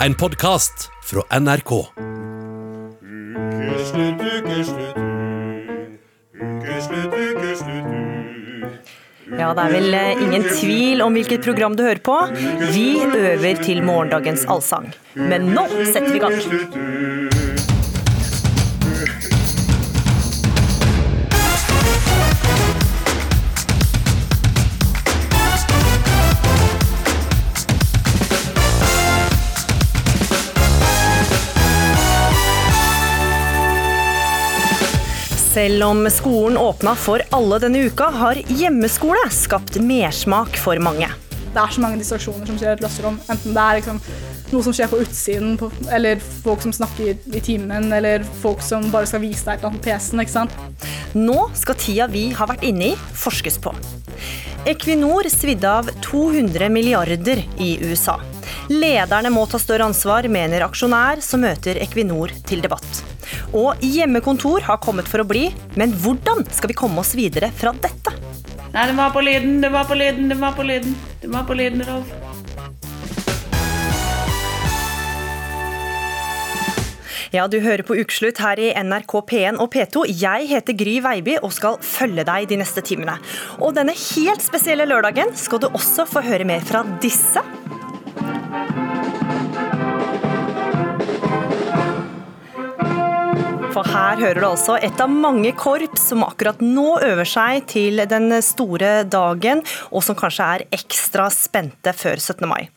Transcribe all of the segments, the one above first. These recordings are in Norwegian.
En podkast fra NRK. Ukeslutt, ukeslutt, ukeslutt, ukeslutt. Ja, det er vel eh, ingen tvil om hvilket program du hører på. Vi øver til morgendagens allsang. Men nå setter vi i gang. Selv om skolen åpna for alle denne uka, har hjemmeskole skapt mersmak for mange. Det er så mange distraksjoner som skjer i et klasserom. Enten det er liksom noe som skjer på utsiden, eller folk som snakker i timen, eller folk som bare skal vise deg et eller annet på PC-en. ikke sant? Nå skal tida vi har vært inne i, forskes på. Equinor svidde av 200 milliarder i USA. Lederne må ta større ansvar, mener aksjonær som møter Equinor til debatt. Og hjemmekontor har kommet for å bli, men hvordan skal vi komme oss videre fra dette? Nei, det var på lyden, det var på lyden, det var på lyden. Det var på lyden, Rolf. Ja, du hører på Ukeslutt her i NRK P1 og P2. Jeg heter Gry Veiby og skal følge deg de neste timene. Og denne helt spesielle lørdagen skal du også få høre mer fra disse. For her hører du altså et av mange korps som akkurat nå øver seg til den store dagen, og som kanskje er ekstra spente før 17. mai.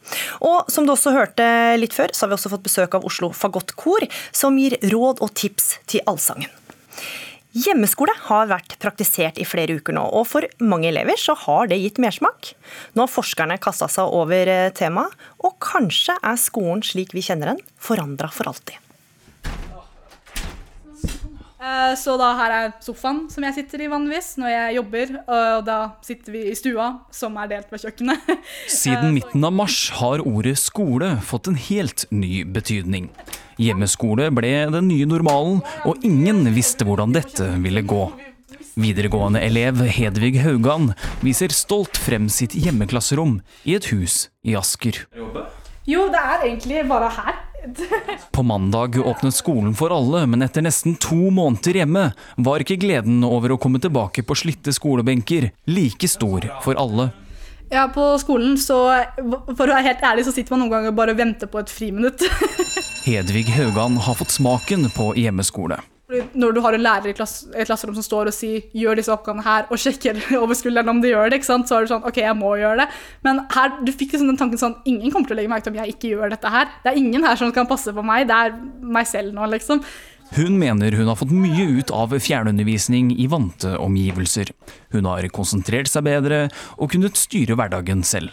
Og som du også hørte litt før, så har vi også fått besøk av Oslo Fagottkor, som gir råd og tips til allsangen. Hjemmeskole har vært praktisert i flere uker nå, og for mange elever så har det gitt mersmak. Nå har forskerne kasta seg over temaet, og kanskje er skolen slik vi kjenner den, forandra for alltid. Eh, Så da her er sofaen som jeg sitter i vanligvis når jeg jobber, og da sitter vi i stua, som er delt med kjøkkenet. Siden midten av mars har ordet skole fått en helt ny betydning. Hjemmeskole ble den nye normalen, og ingen visste hvordan dette ville gå. Videregående elev Hedvig Haugan viser stolt frem sitt hjemmeklasserom i et hus i Asker. Jo, det er egentlig bare her. På mandag åpnet skolen for alle, men etter nesten to måneder hjemme var ikke gleden over å komme tilbake på slitte skolebenker like stor for alle. Ja, på skolen så, for å være helt ærlig, så sitter man noen ganger bare og venter på et friminutt. Hedvig Haugan har fått smaken på hjemmeskole. Fordi Når du har en lærer i klass, et klasserom som står og sier 'gjør disse oppgavene her', og sjekker over skulderen om de gjør det, så er det sånn 'ok, jeg må gjøre det'. Men her, du fikk liksom den tanken sånn 'ingen kommer til å legge merke til om jeg ikke gjør dette her'. Det er ingen her som kan passe på meg, det er meg selv nå, liksom. Hun mener hun har fått mye ut av fjernundervisning i vante omgivelser. Hun har konsentrert seg bedre og kunnet styre hverdagen selv.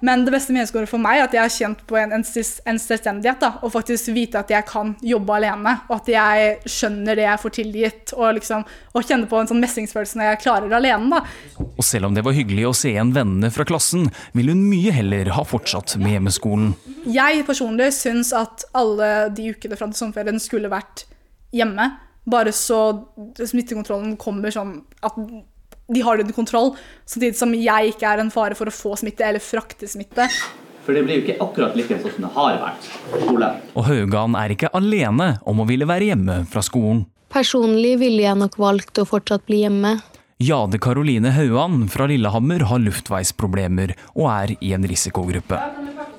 Men det beste med hjemmeskole for meg er at jeg har kjent på en, en, en selvstendighet. da, Og faktisk vite at jeg kan jobbe alene, og at jeg skjønner det jeg får tilgitt. Og liksom, og kjenne på en sånn mestringsfølelse når jeg klarer det alene. da. Og selv om det var hyggelig å se igjen vennene fra klassen, vil hun mye heller ha fortsatt med hjemmeskolen. Jeg personlig syns at alle de ukene fram til sommerferien skulle vært hjemme. Bare så smittekontrollen kommer sånn at de har det under kontroll, samtidig som jeg ikke er en fare for å få smitte eller frakte smitte. For det blir jo ikke akkurat like sånn som det har vært på. Og Haugan er ikke alene om å ville være hjemme fra skolen. Personlig ville jeg nok valgt å fortsatt bli hjemme. Jade Karoline Hauan fra Lillehammer har luftveisproblemer og er i en risikogruppe.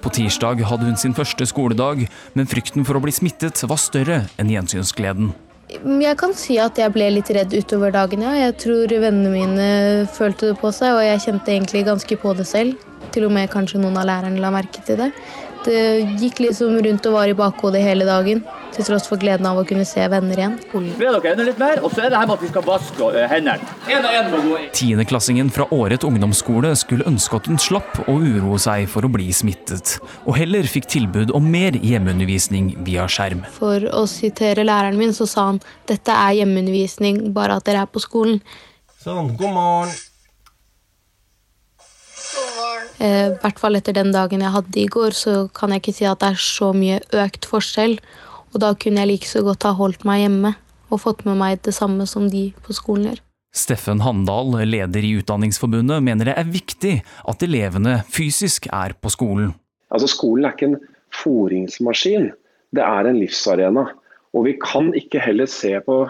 På tirsdag hadde hun sin første skoledag, men frykten for å bli smittet var større enn gjensynsgleden. Jeg kan si at jeg ble litt redd utover dagen, ja. Jeg tror vennene mine følte det på seg, og jeg kjente egentlig ganske på det selv. Til og med kanskje noen av lærerne la merke til det. Det gikk liksom rundt og var i bakhodet hele dagen, til tross for gleden av å kunne se venner igjen. Ved dere enda litt mer, og så er det her med at vi skal vaske eh, hendene. Tiendeklassingen fra Året ungdomsskole skulle ønske at hun slapp å uroe seg for å bli smittet, og heller fikk tilbud om mer hjemmeundervisning via skjerm. For å sitere læreren min, så sa han dette er hjemmeundervisning, bare at dere er på skolen. Sånn, god morgen. Eh, I hvert fall etter den dagen jeg hadde i går, så kan jeg ikke si at det er så mye økt forskjell. Og da kunne jeg like så godt ha holdt meg hjemme og fått med meg det samme som de på skolen gjør. Steffen Handal, leder i Utdanningsforbundet, mener det er viktig at elevene fysisk er på skolen. Altså Skolen er ikke en foringsmaskin. Det er en livsarena. Og vi kan ikke heller se på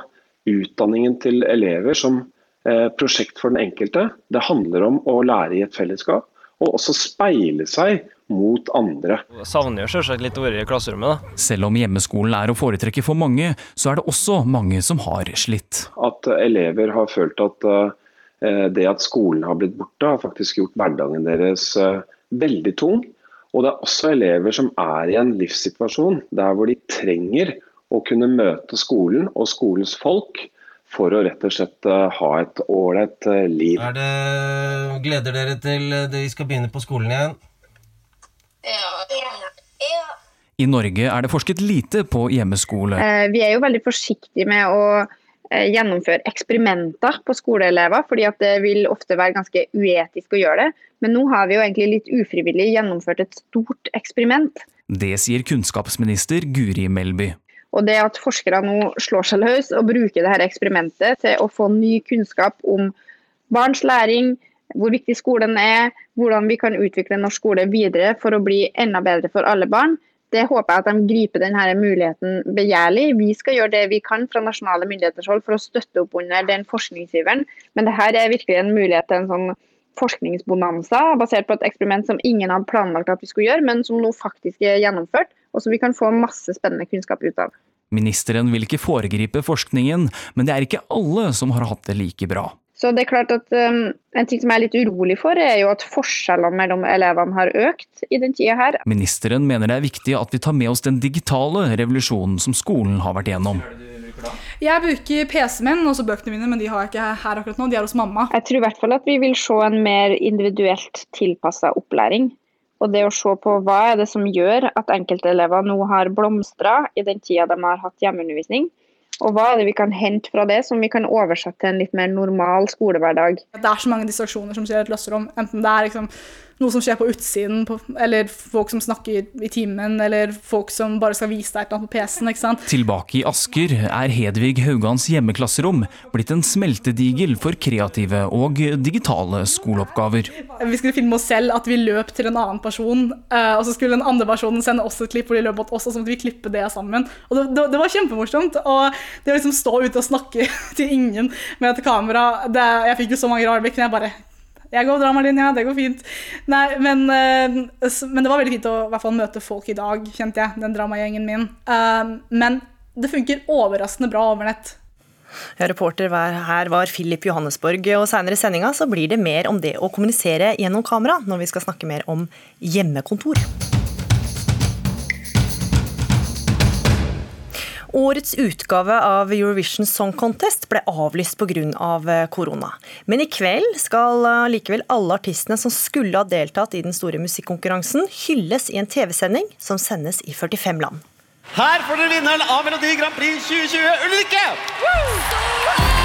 utdanningen til elever som eh, prosjekt for den enkelte. Det handler om å lære i et fellesskap, og også speile seg mot andre. Jeg savner jo selvsagt litt å være i klasserommet. da. Selv om hjemmeskolen er å foretrekke for mange, så er det også mange som har slitt. At elever har følt at eh, det at skolen har blitt borte, har faktisk gjort hverdagen deres eh, veldig tung. Og det er også elever som er i en livssituasjon der hvor de trenger å kunne møte skolen og skolens folk for å rett og slett eh, ha et ålreit eh, liv. Er det, gleder dere til eh, de skal begynne på skolen igjen? I Norge er det forsket lite på hjemmeskole. Eh, Vi er jo veldig forsiktige med å eh, gjennomføre eksperimenter på skoleelever, fordi at det vil ofte være ganske uetisk å gjøre det. Men nå har vi jo egentlig litt ufrivillig gjennomført et stort eksperiment. Det sier kunnskapsminister Guri Melby. Og det at forskere nå slår seg løs og bruker dette eksperimentet til å få ny kunnskap om barns læring, hvor viktig skolen er, hvordan vi kan utvikle norsk skole videre for å bli enda bedre for alle barn, det håper jeg at de griper denne muligheten begjærlig. Vi skal gjøre det vi kan fra nasjonale myndigheters hold for å støtte opp under den forskningsgiveren, men dette er virkelig en mulighet til en sånn forskningsbonanza basert på et eksperiment som ingen hadde planlagt at vi skulle gjøre, men som nå faktisk er gjennomført, og som vi kan få masse spennende kunnskap ut av. Ministeren vil ikke foregripe forskningen, men det er ikke alle som har hatt det like bra. Så det er klart at um, En ting som jeg er litt urolig for, er jo at forskjellene mellom elevene har økt i den tida her. Ministeren mener det er viktig at vi tar med oss den digitale revolusjonen som skolen har vært gjennom. Jeg bruker PC-en min, også bøkene mine, men de har jeg ikke her akkurat nå. De er hos mamma. Jeg tror i hvert fall at vi vil se en mer individuelt tilpassa opplæring. Og det å se på hva er det som gjør at enkeltelever nå har blomstra i den tida de har hatt hjemmeundervisning. Og hva er det vi kan hente fra det som vi kan oversette til en litt mer normal skolehverdag. Det er så mange distraksjoner som skjer i et klasserom. Enten det er liksom noe som skjer på utsiden, på, eller folk som snakker i timen, eller folk som bare skal vise deg et eller annet på PC-en. ikke sant? Tilbake i Asker er Hedvig Haugans hjemmeklasserom blitt en smeltedigel for kreative og digitale skoleoppgaver. Vi skulle filme oss selv at vi løp til en annen person, eh, og så skulle den andre personen sende oss et klipp hvor de løp mot oss, og så måtte vi klippe det sammen. Og det, det, det var kjempemorsomt. Og det å liksom stå ute og snakke til ingen med et kamera det, Jeg fikk jo så mange rare blikk, men jeg bare jeg går dramalinja, det går fint. Nei, men, eh, men det var veldig fint å hvert fall møte folk i dag, kjente jeg. Den dramagjengen min. Eh, men det funker overraskende bra over nett. Ja, reporter her var Philip Johannesborg, og senere i sendinga så blir det mer om det å kommunisere gjennom kamera, når vi skal snakke mer om hjemmekontor. Årets utgave av Eurovision Song Contest ble avlyst pga. korona. Men i kveld skal eh, likevel alle artistene som skulle ha deltatt i den store musikkonkurransen, hylles i en TV-sending som sendes i 45 land. Her får dere vinneren av Melodi Grand Prix 2020, Ulrikke!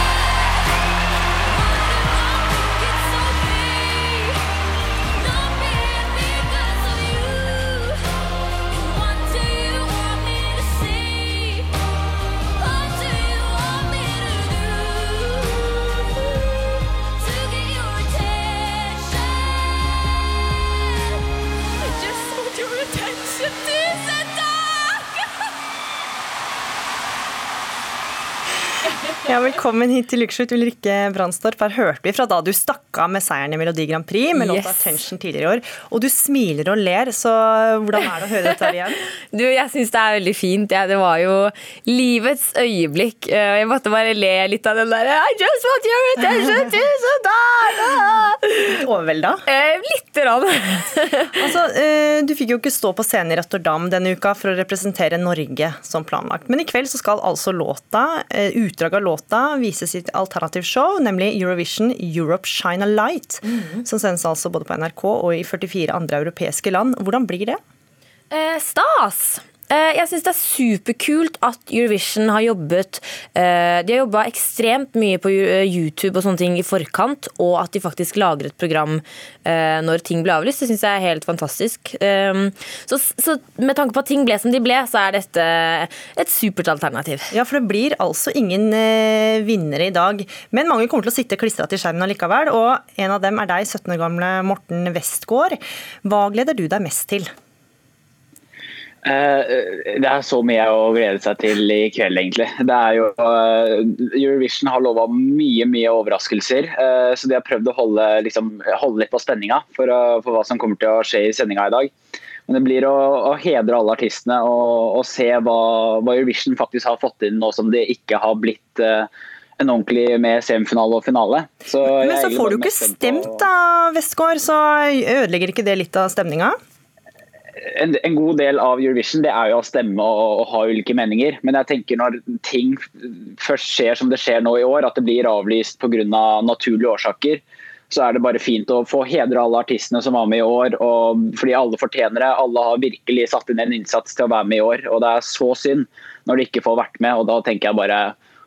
Ja, velkommen hit til Ukeslutt, Ulrikke Brandstorp. Her hørte vi fra da du stakk av med seieren i Melodi Grand Prix med låta 'Attention' tidligere i år. Og du smiler og ler, så hvordan er det å høre dette her igjen? Du, jeg syns det er veldig fint. Ja, det var jo livets øyeblikk. Eh, Jeg måtte bare le litt av den der I just want your attention to so. Litt overvelda? Eh, Lite grann. Altså, eh, du fikk jo ikke stå på scenen i Rotterdam denne uka for å representere Norge som planlagt. Men i kveld så skal altså låta, eh, utdrag av låta vise sitt alternativshow, nemlig Eurovision Europe Shine a Light, som sendes altså både på NRK og i 44 andre europeiske land. Hvordan blir det? Eh, stas! Eh, jeg syns det er superkult at Eurovision har jobbet eh, De har jobba ekstremt mye på eh, YouTube og sånne ting i forkant, og at de faktisk lager et program når ting blir avlyst, det syns jeg er helt fantastisk. Eh, så, så med tanke på at ting ble som de ble, så er dette et supert alternativ. Ja, for det blir altså ingen vinnere i dag. Men mange kommer til å sitte klistra til skjermen allikevel, og en av dem er deg, 17 år gamle Morten Westgård. Hva gleder du deg mest til? Eh, Det er så mye å glede seg til i kveld, egentlig. Det er jo, eh, Eurovision har lova mye mye overraskelser, eh, så de har prøvd å holde, liksom, holde litt på spenninga for, for hva som kommer til å skje i sendinga i dag. Men det blir å, å hedre alle artistene og, og se hva, hva Eurovision faktisk har fått inn nå som det ikke har blitt en ordentlig med semifinale og finale. Så Men så får du ikke stemt da, Westgård, så ødelegger ikke det litt av stemninga? En, en god del av Eurovision det er jo å stemme og, og ha ulike meninger. Men jeg tenker når ting først skjer som det skjer nå i år, at det blir avlyst pga. naturlige årsaker, så er det bare fint å få hedre alle artistene som var med i år. Og, fordi alle fortjener det. Alle har virkelig satt inn en innsats til å være med i år. Og det er så synd når de ikke får vært med. og Da tenker jeg bare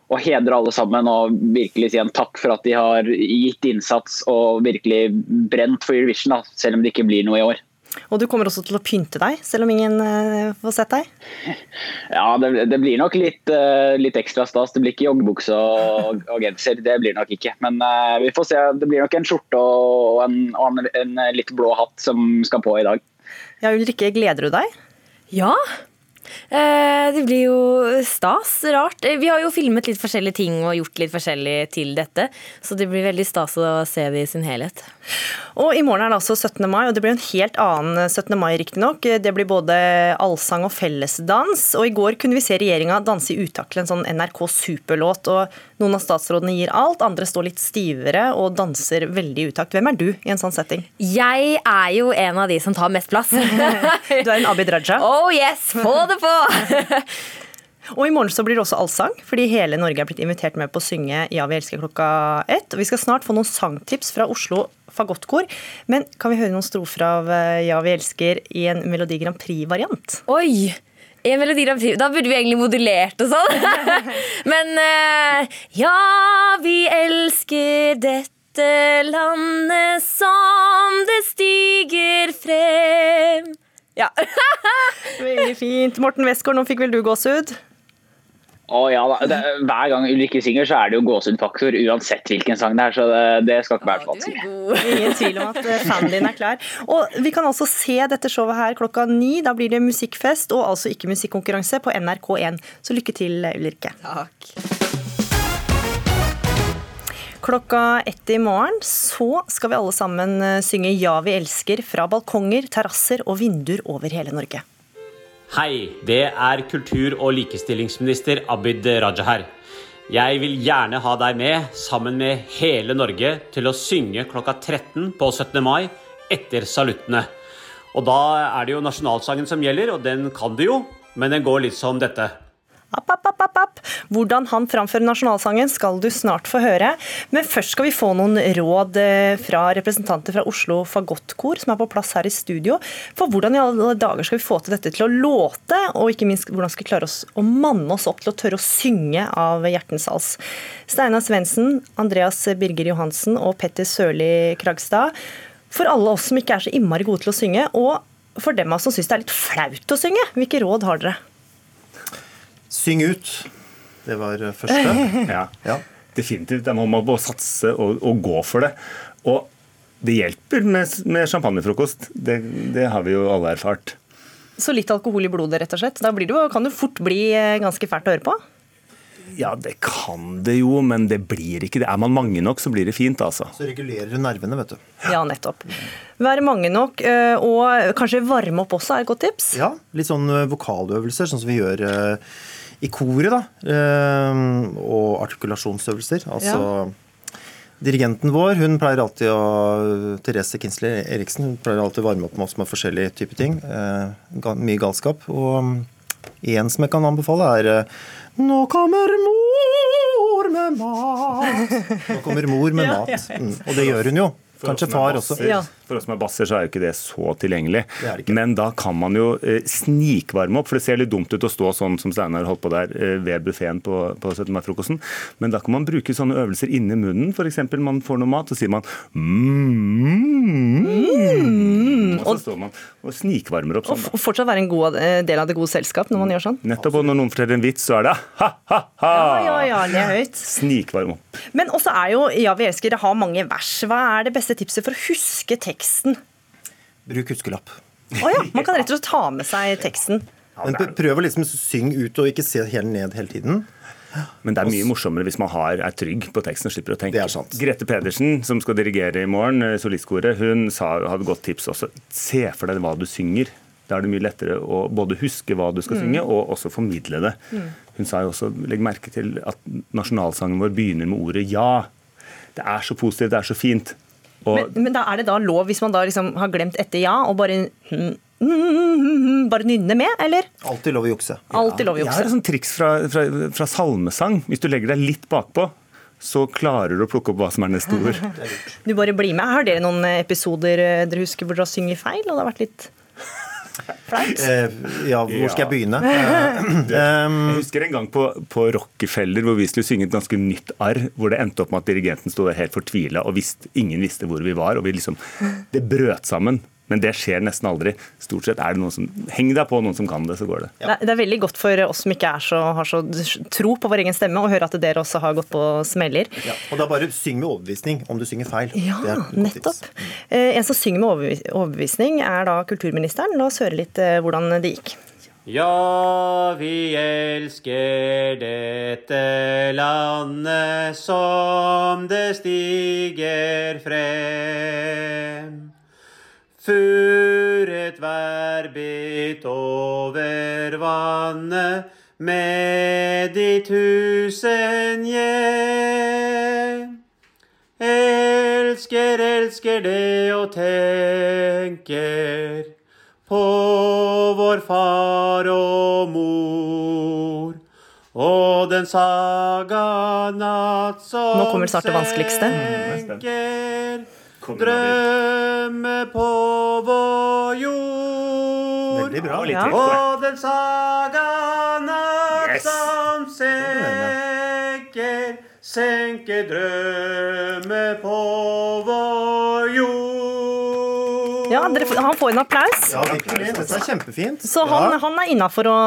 å hedre alle sammen og virkelig si en takk for at de har gitt innsats og virkelig brent for Eurovision, da, selv om det ikke blir noe i år. Og du kommer også til å pynte deg, selv om ingen eh, får sett deg? Ja, det, det blir nok litt, eh, litt ekstra stas. Det blir ikke joggebukse og, og genser, det blir nok ikke. Men uh, vi får se. Det blir nok en skjorte og en, og en, en litt blå hatt som skal på i dag. Ja, Ulrikke, gleder du deg? Ja. Eh, det blir jo stas. Rart. Vi har jo filmet litt forskjellige ting og gjort litt forskjellig til dette, så det blir veldig stas å se det i sin helhet. Og I morgen er det altså 17. mai, og det blir en helt annen 17. mai riktignok. Det blir både allsang og fellesdans. Og I går kunne vi se regjeringa danse i utakt til en sånn NRK Superlåt. og Noen av statsrådene gir alt, andre står litt stivere og danser veldig i utakt. Hvem er du i en sånn setting? Jeg er jo en av de som tar mest plass. du er en Abid Raja? Oh yes, få det på! Og i morgen så blir det også allsang, fordi hele Norge er blitt invitert med på å synge Ja, vi elsker klokka ett. Og vi skal snart få noen sangtips fra Oslo Fagottkor. Men kan vi høre noen strofer av eh, Ja, vi elsker i en Melodi Grand Prix-variant? Oi! I en Melodi Grand Prix. Da burde vi egentlig modulert og sånn. Men eh, ja, vi elsker dette landet som det stiger frem. Ja. Veldig fint. Morten Westgård, nå fikk vel du gåsehud? Å ja, da. det, Hver gang Ulrikke synger, så er det jo gåsehudfaktor uansett hvilken sang det er. Så det, det skal ikke være så vanskelig. Ingen tvil om at eh, fanen din er klar. Og vi kan altså se dette showet her klokka ni. Da blir det musikkfest og altså ikke musikkonkurranse på NRK1. Så lykke til, Ulrikke. Takk. Klokka ett i morgen så skal vi alle sammen eh, synge Ja, vi elsker fra balkonger, terrasser og vinduer over hele Norge. Hei, det er kultur- og likestillingsminister Abid Raja her. Jeg vil gjerne ha deg med, sammen med hele Norge, til å synge klokka 13 på 17. mai etter saluttene. Og da er det jo nasjonalsangen som gjelder, og den kan du jo, men den går litt som dette. App, app, app, app. Hvordan han framfører nasjonalsangen skal du snart få høre. Men først skal vi få noen råd eh, fra representanter fra Oslo Fagottkor, som er på plass her i studio. For hvordan i alle dager skal vi få til dette til å låte, og ikke minst hvordan skal vi klare oss å manne oss opp til å tørre å synge av hjertens hals. Steinar Svendsen, Andreas Birger Johansen og Petter Sørli Kragstad. For alle oss som ikke er så innmari gode til å synge, og for dem av oss som syns det er litt flaut å synge, hvilke råd har dere? Syng ut. Det var eh, første. ja. Definitivt. Da må man bare satse og, og gå for det. Og det hjelper med, med champagnefrokost. Det, det har vi jo alle erfart. Så litt alkohol i blodet, rett og slett. Da blir det jo, kan det fort bli eh, ganske fælt å høre på. Ja, det kan det jo, men det blir ikke det. Er man mange nok, så blir det fint, altså. Så regulerer du nervene, vet du. Ja, nettopp. Være mange nok, eh, og kanskje varme opp også er et godt tips. Ja, litt sånn vokaløvelser, sånn som vi gjør i koret, da. Eh, og artikulasjonsøvelser. Altså Dirigenten vår hun pleier alltid å Therese Kinsley Eriksen hun pleier alltid å varme opp med oss med forskjellige typer ting. Eh, mye galskap. Og én en som jeg kan anbefale, er eh, Nå kommer mor med mat. Nå kommer mor med mat. ja, ja. Mm, og det gjør hun jo. Kanskje far også. også. For oss som er basser, så er jo ikke det så tilgjengelig. Men da kan man jo eh, snikvarme opp, for det ser litt dumt ut å stå sånn som Steinar holdt på der eh, ved buffeen på, på 17. mai-frokosten. Men da kan man bruke sånne øvelser inni munnen. F.eks. man får noe mat, så sier man mm, Og så står man og snikvarmer opp sånn. Og fortsatt være en god eh, del av det gode selskap når man gjør sånn. Nettopp, og når noen forteller en vits, så er det ha-ha-ha! Ja, ja, ja, det er høyt. Snikvarme opp. Men også er jo Ja, vi elsker det har mange vers. Hva er det beste tipset for å huske teksten? Bruk huskelapp. Å ja, man kan rett og slett ta med seg teksten. Men prøv å liksom synge ut og ikke se helt ned hele tiden. Men det er mye morsommere hvis man har, er trygg på teksten og slipper å tenke. Grete Pedersen, som skal dirigere i morgen, eh, solistkoret, hun sa, hadde godt tips også. Se for deg hva du synger. Da er det mye lettere å både huske hva du skal Mm. synge, og også formidle det. Mm. Hun sa jo også, legg merke til at nasjonalsangen vår begynner med ordet ja. Det er så positivt, det er så fint. Og Men, men da er det da lov, hvis man da liksom har glemt etter ja, og bare mm, mm, bare nynne med, eller? Alltid lov å jukse. Alltid lov å jukse. Jeg har et sånt triks fra, fra, fra salmesang. Hvis du legger deg litt bakpå, så klarer du å plukke opp hva som er neste ord. Du bare blir med. Har dere noen episoder eh, dere husker hvor dere har synget feil, og det har vært litt flaut? Eh, ja, hvor skal jeg begynne? Det- Jeg husker en gang på, på Rockefeller hvor vi skulle synge et ganske nytt arr, hvor det endte opp med at dirigenten sto der helt fortvila og visste, ingen visste hvor vi var. og vi liksom, Det brøt sammen. Men det skjer nesten aldri. Stort sett er det noen som Heng deg på noen som kan det, så går det. Det er- Det er veldig godt for oss som ikke er så, har så tro på vår egen stemme, å høre at dere også har gått på smeller. Ja, og da bare syng med overbevisning om du synger feil. Ja, Det er nettopp. Eh, En som synger med overbevisning, er da kulturministeren. La oss høre litt eh, hvordan det gikk. Ja, vi elsker dette landet som det stiger frem. Furet værbit over vannet med de tusen hjem. Elsker, elsker det og tenker på vår far og mor. Og den saga natt som Nå kommer snart det vanskeligste. senker drømme på vår jord. Veldig bra. Ja. Og den saga natt som senker, senker drømme på vår jord. Ja, dere, Han får en applaus. Ja, virkelig. Dette er kjempefint. Så han, ja. han er innafor å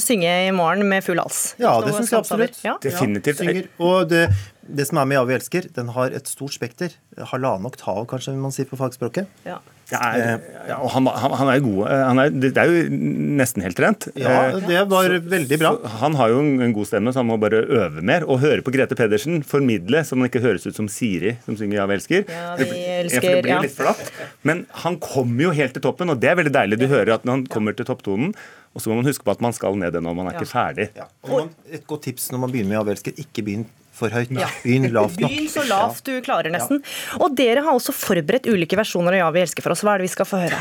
synge i morgen med full hals. Ja, det syns jeg absolutt. Ja. Definitivt. Ja, synger. Og det, det som er med Ja, vi elsker, den har et stort spekter. Halvannen oktav, kanskje man sier på fagspråket. Ja. Det er, ja, og han, han, han er jo god. Eh, Han er, det er jo nesten helt rent. Ja, Eh, det var veldig bra. Han har jo en en god stemme, så han må bare øve mer. Og høre på Grete Pedersen formidle, så han ikke høres ut som Siri som synger 'Ja, vi elsker'. Ja, vi elsker, for det blir ja. litt flatt. Men han kommer jo helt til toppen, og det er veldig deilig. Du hører at når han kommer til topptonen, og så må man huske på at man skal ned den når man er Ja. ikke ferdig. Og man, et godt tips når man begynner med Ja, vi elsker, ikke begynn for høyt. Begynn lavt nok. Begynn så lavt du klarer, nesten. Og dere har også forberedt ulike versjoner av Ja, vi elsker for oss. Hva er det vi skal få høre?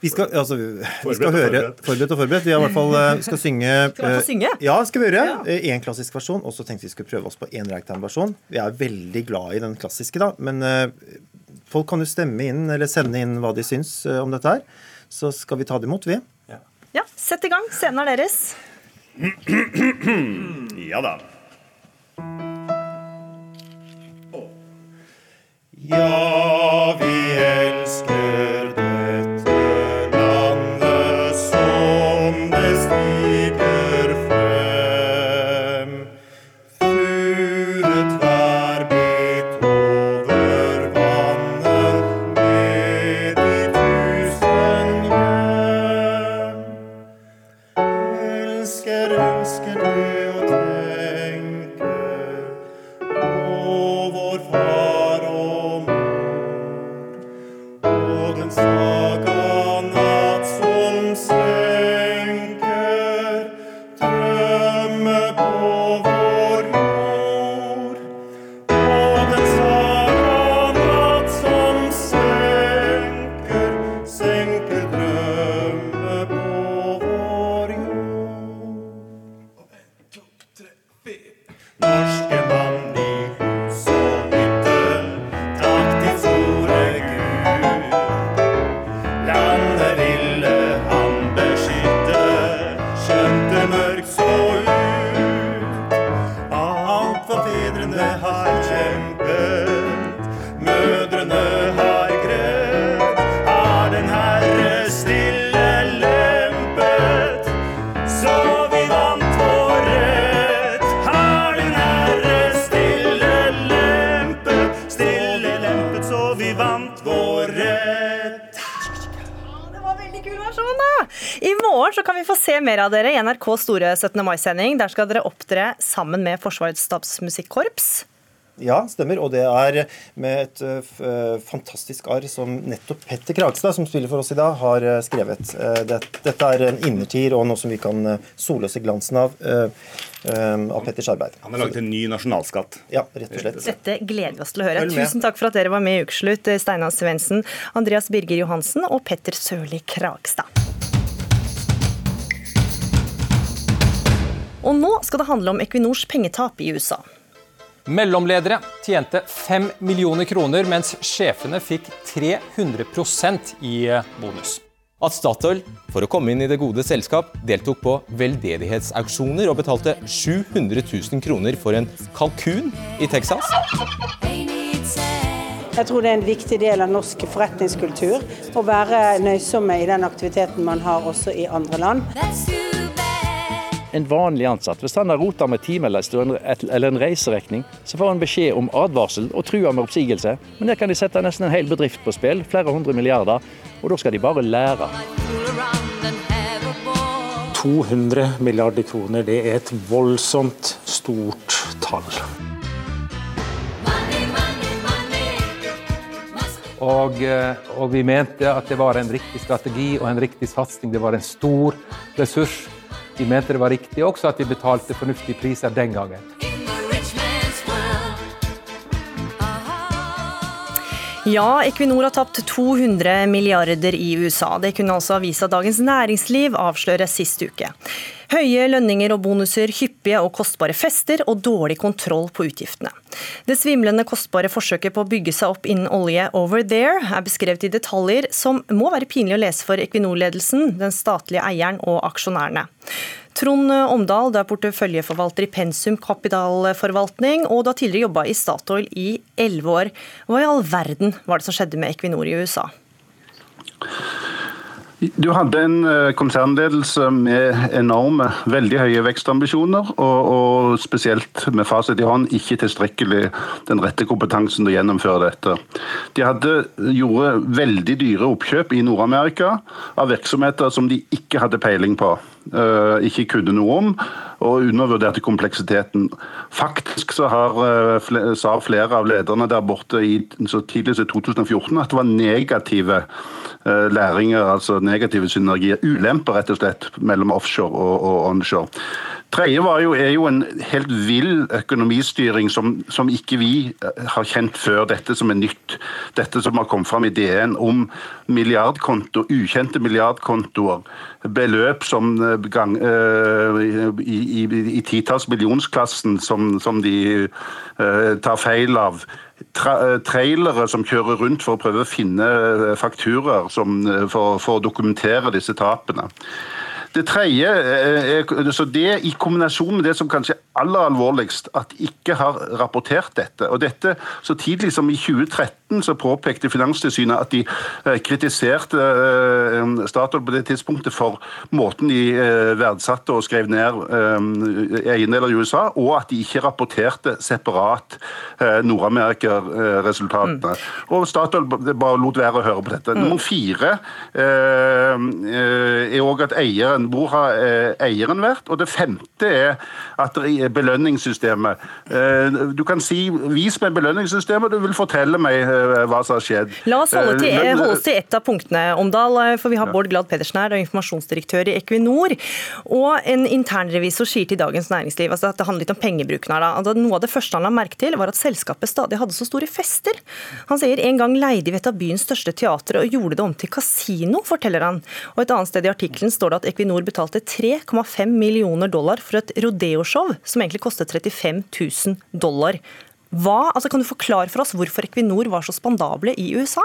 Vi skal, altså, vi skal høre forberedt. Og forberedt. Vi har i hvert fall eh, skal synge Skal vi få eh, synge? Ja, skal vi gjøre. Én klassisk versjon, og så tenkte vi skulle prøve oss på en ragtime-versjon. Vi er veldig glad i den klassiske, da, men eh, folk kan jo stemme inn eller sende inn hva de syns eh, om dette her. Så skal vi ta det imot, vi. Ja, sett i gang. Scenen er deres. Ja da. Ja, vi elsker NRKs store 17. mai-sending. Der skal dere opptre sammen med Forsvarets stabsmusikkorps. Ja, stemmer. Og det er med et uh, fantastisk arr som nettopp Petter Kragstad, som spiller for oss i dag, har uh, skrevet. Uh, det, dette er en innertier og noe som vi kan sole oss i glansen av. av Petters arbeid. Han har laget en ny nasjonalskatt. Ja, rett og slett. Dette gleder vi oss til å høre. Tusen takk for at dere var med i Ukeslutt, Steinar Svendsen, Andreas Birger Johansen og Petter Sørli Kragstad. Og nå skal det handle om Equinors pengetap i USA. Mellomledere tjente 5 millioner kroner, mens sjefene fikk 300% i eh, bonus. At Statoil, for å komme inn i det gode selskap, deltok på veldedighetsauksjoner og betalte 700 000 kroner for en kalkun i Texas. Jeg tror det er en viktig del av norsk forretningskultur å være nøysomme i den aktiviteten man har også i andre land en vanlig ansatt. Hvis han har rota med timeliste eller en reiserekning, så får han beskjed om advarsel og truer med oppsigelse. Men der kan de sette nesten en hel bedrift på spill, flere hundre milliarder, og da skal de bare lære. 200 milliarder kroner, det er et voldsomt stort tall. Og, eh, og, vi mente at det var en riktig strategi og en riktig satsing. Det var en stor ressurs de mente det var riktig også at de betalte fornuftige priser den gangen. Ja, Equinor har tapt 200 milliarder i USA. Det kunne altså avisa Dagens Næringsliv avsløre sist uke. Høye lønninger og bonuser, hyppige og kostbare fester og dårlig kontroll på utgiftene. Det svimlende kostbare forsøket på å bygge seg opp innen olje over there er beskrevet i detaljer som må være pinlig å lese for Equinor-ledelsen, den statlige eieren og aksjonærene. Trond Omdal, du er porteføljeforvalter i Pensum kapitalforvaltning, og du har tidligere jobba i Statoil i elleve år. Hva i all verden var det som skjedde med Equinor i USA? Du hadde en eh, konsernledelse med enorme, veldig høye vekstambisjoner, og, og, spesielt med fasit i hånd ikke tilstrekkelig den rette kompetansen til å gjennomføre dette. De hadde, gjorde veldig dyre oppkjøp i Nord-Amerika av virksomheter som de ikke hadde peiling på. Uh, ikke kunne noe om, og undervurderte kompleksiteten. Faktisk så har, uh, sa flere av lederne der borte i så tidlig som 2014 at det var negative uh, læringer, altså negative synergier. Ulemper, rett og slett, mellom offshore og, og onshore. Tredje jo, er jo en helt vill økonomistyring som, som, ikke vi eh, har kjent før. Dette som er nytt. Dette som har kommet fram i DN om milliardkonto, ukjente milliardkontoer. Beløp som eh, gang, øh, i, i, i titalls millionsklassen som, som de øh, tar feil av. Tra trailere som kjører rundt for å prøve å finne fakturaer for, for å dokumentere disse tapene. Det tredje, er, så det i kombinasjon med det som kanskje er aller alvorligst, at de ikke har rapportert dette. Og dette Så tidlig som i 2013 så påpekte Finanstilsynet at de eh, kritiserte eh, Statoil på det tidspunktet for måten de verdsatte og skrev ned eiendeler i USA, og at de ikke rapporterte separat Nord-Amerika-resultatene. Mm. Og Statoil bare lot være å høre på dette. Mm. Nummer fire er òg at eieren hvor har eh, eieren vært? Og det femte er at belønningssystemet. Eh, du kan si 'vis meg belønningssystemet', du vil fortelle meg eh, hva som har skjedd. La oss holde, til, holde oss til ett av punktene, Omdal. For vi har Bård Glad Pedersen her, informasjonsdirektør i Equinor. Og en internrevisor sier til Dagens Næringsliv altså at det handler litt om pengebruken her. da. Noe av det første han la merke til, var at selskapet stadig hadde så store fester. Han sier en gang leide vi et av byens største teatre og gjorde det om til kasino, forteller han. Og et annet sted i artikkelen står det at Equinor Equinor betalte 3,5 millioner dollar for et rodeoshow som egentlig kostet 35 000 dollar. Hva, altså kan du forklare for oss hvorfor Equinor var så spandable i USA?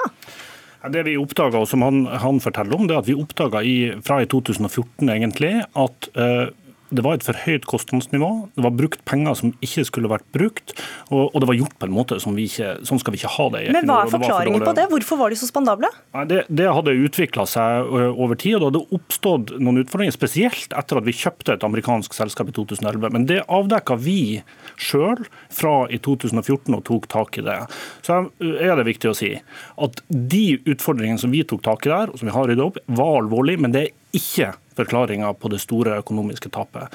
Det vi oppdaga, og som han, han, forteller om, det er at vi oppdaga fra i 2014 egentlig, at uh, det var et for høyt kostnadsnivå. Det var brukt penger som ikke skulle vært brukt. Og, og det var gjort på en måte som vi ikke, sånn skal vi ikke ha det. Men hva er forklaringen på det? Hvorfor var de så spandable? Det, det hadde utvikla seg over tid, og det hadde oppstått noen utfordringer. Spesielt etter at vi kjøpte et amerikansk selskap i 2011. Men det avdekka vi sjøl fra i 2014 og tok tak i det. Så er det viktig å si at de utfordringene som vi tok tak i der, og som vi har rydda opp, var alvorlige, men det er ikke forklaringa på det store økonomiske tapet.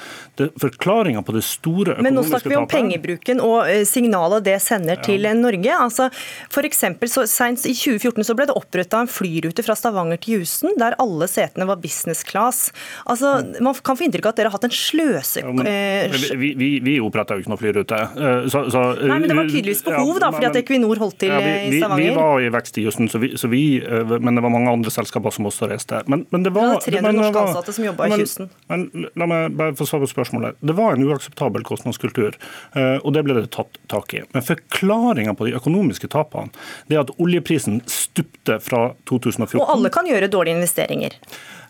Forklaringa på det store økonomiske tapet Men nå snakker vi om pengebruken og eh, signalet det sender ja. til Norge. Altså, for eksempel, så Sent i 2014 så ble det oppretta en flyrute fra Stavanger til Houston der alle setene var business class. Altså, Man kan få inntrykk av at dere har hatt en sløse... Ja, men, eh, vi vi, vi oppretta jo ikke noe flyrute. Eh, så, så, Nei, men Det var tydeligvis behov, ja, da, fordi at Equinor holdt til vi, i Stavanger? Vi var i vekst i Houston, så vi, så men det var mange andre selskaper som også reiste. Men, men det var, det var 300 norske ansatte som jobba i kysten. Men, la meg bare få svare på spørsmålet. Det var en uakseptabel kostnadskultur, eh, og det ble det tatt tak i. Men forklaringa på de økonomiske tapene det er at oljeprisen stupte fra 2014. Og alle kan gjøre dårlige investeringer.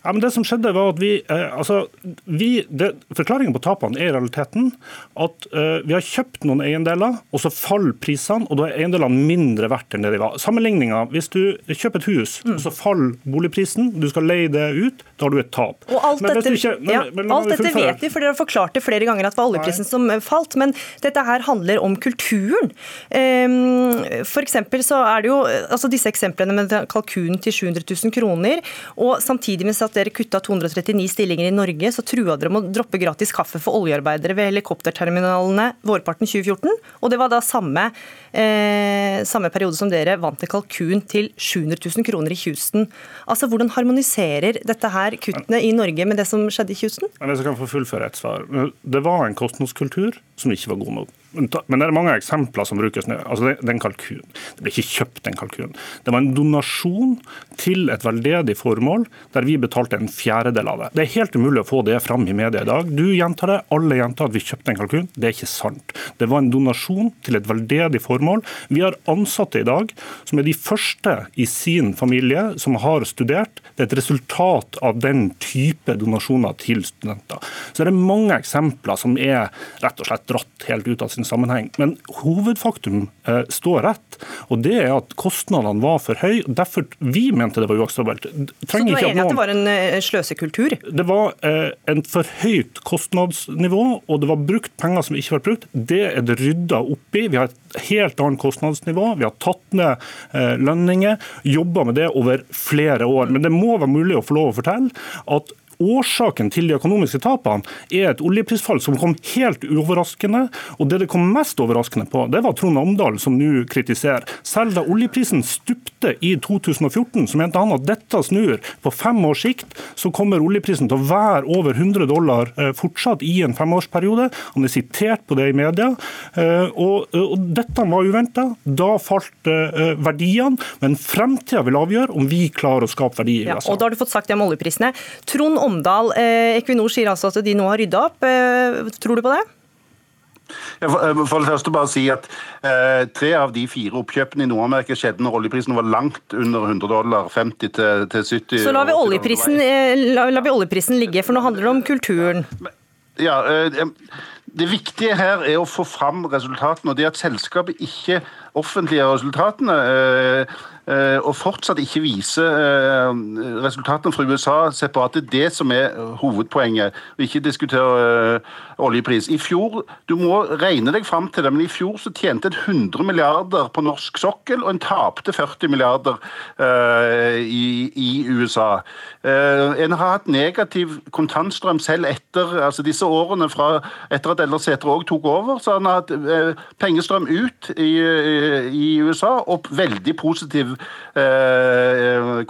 Ja, men det som skjedde var at vi, eh, altså, vi Forklaringen på tapene er i realiteten at eh, vi har kjøpt noen eiendeler, og så faller prisene, og da er eiendelene mindre verdt enn det de var. Sammenligninga, hvis du kjøper et hus, mm. og så faller boligprisen, du skal leie det ut, da har du et tap. Og Alt dette, ikke, men, ja, men, alt dette vet vi, for dere har forklart det flere ganger at det var oljeprisen Nei. som eh, falt, men dette her handler om kulturen. Um, for så er det jo altså disse eksemplene med kalkunen til 700 000 kroner, og samtidig med at dere kutta 239 stillinger i Norge, så trua dere med å droppe gratis kaffe for oljearbeidere ved helikopterterminalene vårparten 2014. Og det var da samme, eh, samme periode som dere vant en kalkun til 700 000 kroner i Houston. Altså, Hvordan harmoniserer dette her kuttene i Norge med det som skjedde i Houston? Jeg kan få fullføre et svar. Det var en kostnadskultur som ikke var god nok. Men det er mange eksempler som brukes nå. Altså det, kalkunen. en kalkun. Det ble ikke kjøpt en kalkun. Det var en donasjon til et veldedig formål der vi betalte en fjerdedel av det. Det er helt umulig å få det fram i media i dag. Du gjentar det, alle gjentar at vi kjøpte en kalkun. Det er ikke sant. Det var en donasjon til et veldedig formål. Vi har ansatte i dag som er de første i sin familie som har studert. Det er et resultat av den type donasjoner til studenter. Så det er mange eksempler som er rett og slett dratt helt ut av sin sammenheng. Men hovedfaktum eh, står rett, og det er at kostnadene var for høye. Derfor vi mente det var uakseptabelt. Så du er enig i at det var en eh, sløsekultur? Det var eh, en for høyt kostnadsnivå, og det var brukt penger som ikke var brukt. Det er det rydda opp i. Vi har et helt annet kostnadsnivå. Vi har tatt ned eh, lønninger, jobba med det over flere år. Men det må være mulig å få lov å fortelle at årsaken til de økonomiske tapene er et oljeprisfall som kom helt uoverraskende. Og det det kom mest overraskende på, det var Trond Omdal, som nå kritiserer. Selv da oljeprisen stupte i 2014, så mente han at dette snur. På fem års sikt så kommer oljeprisen til å være over 100 dollar eh, fortsatt i en femårsperiode. Han er sitert på det i media. Eh, og, og dette var uventa. Da falt eh, verdiene. Men fremtida vil avgjøre om vi klarer å skape verdier i USA. Ja, og da har du fått sagt det om oljeprisene. Trond Omdal, eh, Equinor sier altså at de nå har rydda opp. Eh, tror du på det? Eh, for det første bare si at eh, Tre av de fire oppkjøpene i Nord-Amerika skjedde når oljeprisen var langt under 100 dollar. 50 til, til 70 Så lar vi, oljeprisen, la, lar vi oljeprisen ligge, for nå handler det om kulturen. Ja, Det viktige her er å få fram resultatene. og Det at selskapet ikke offentliggjør resultatene, Eh, og fortsatt ikke viser eh, resultatene fra USA separat. Det er det som er hovedpoenget, og ikke diskutere eh, oljepris. I fjor, Du må regne deg fram til det, men i fjor så tjente en 100 milliarder på norsk sokkel, og en tapte 40 milliarder i, i USA. En har hatt negativ kontantstrøm selv etter altså disse årene fra etter at Eldre Sætre òg tok over. Så han har hatt pengestrøm ut i, i USA og veldig positiv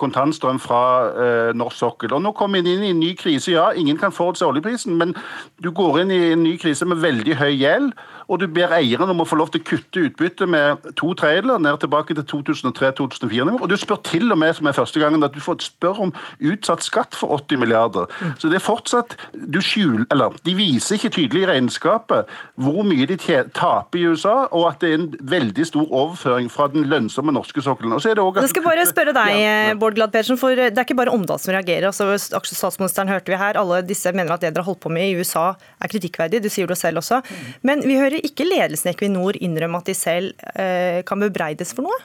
kontantstrøm fra norsk sokkel. Og Nå kommer vi inn i en ny krise. Ja, ingen kan forutse oljeprisen, men du går inn i en ny krise med veldig høy gjeld og du ber eieren om å få lov til å kutte utbyttet med to tredjedeler ned tilbake til 2003-2004-nivå. Og du spør til og med, som er første gangen, at du får spør om utsatt skatt for 80 milliarder. Så det er fortsatt du skjuler, eller De viser ikke tydelig i regnskapet hvor mye de taper i USA, og at det er en veldig stor overføring fra den lønnsomme norske sokkelen. Og så er det også. Jeg skal bare spørre deg, ja. Bård Glad Persen, for det er ikke bare Omdal som reagerer. altså Statsministeren hørte vi her, alle disse mener at det dere har holdt på med i USA er kritikkverdig. Du sier det selv også. Men vi hører ikke ledelsen i Equinor innrømme at de selv eh, kan bebreides for noe?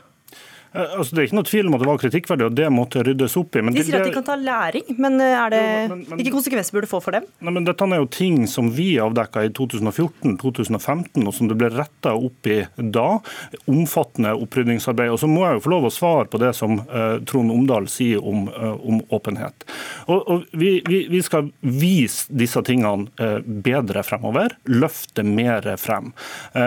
Eh, altså, det er ikke noe tvil om at det var kritikkverdig, og det måtte ryddes opp i. de sier at de kan ta læring, men eh, er det, hvilke konsekvenser burde det få for dem? Nei, men Dette er jo ting som vi avdekka i 2014-2015, og som det ble retta opp i da. Omfattende opprydningsarbeid. Og så må jeg jo få lov å svare på det som uh, Trond Omdal sier om, uh, om åpenhet. Og, og vi, vi, vi, skal vise disse tingene uh, bedre fremover. Løfte mer frem.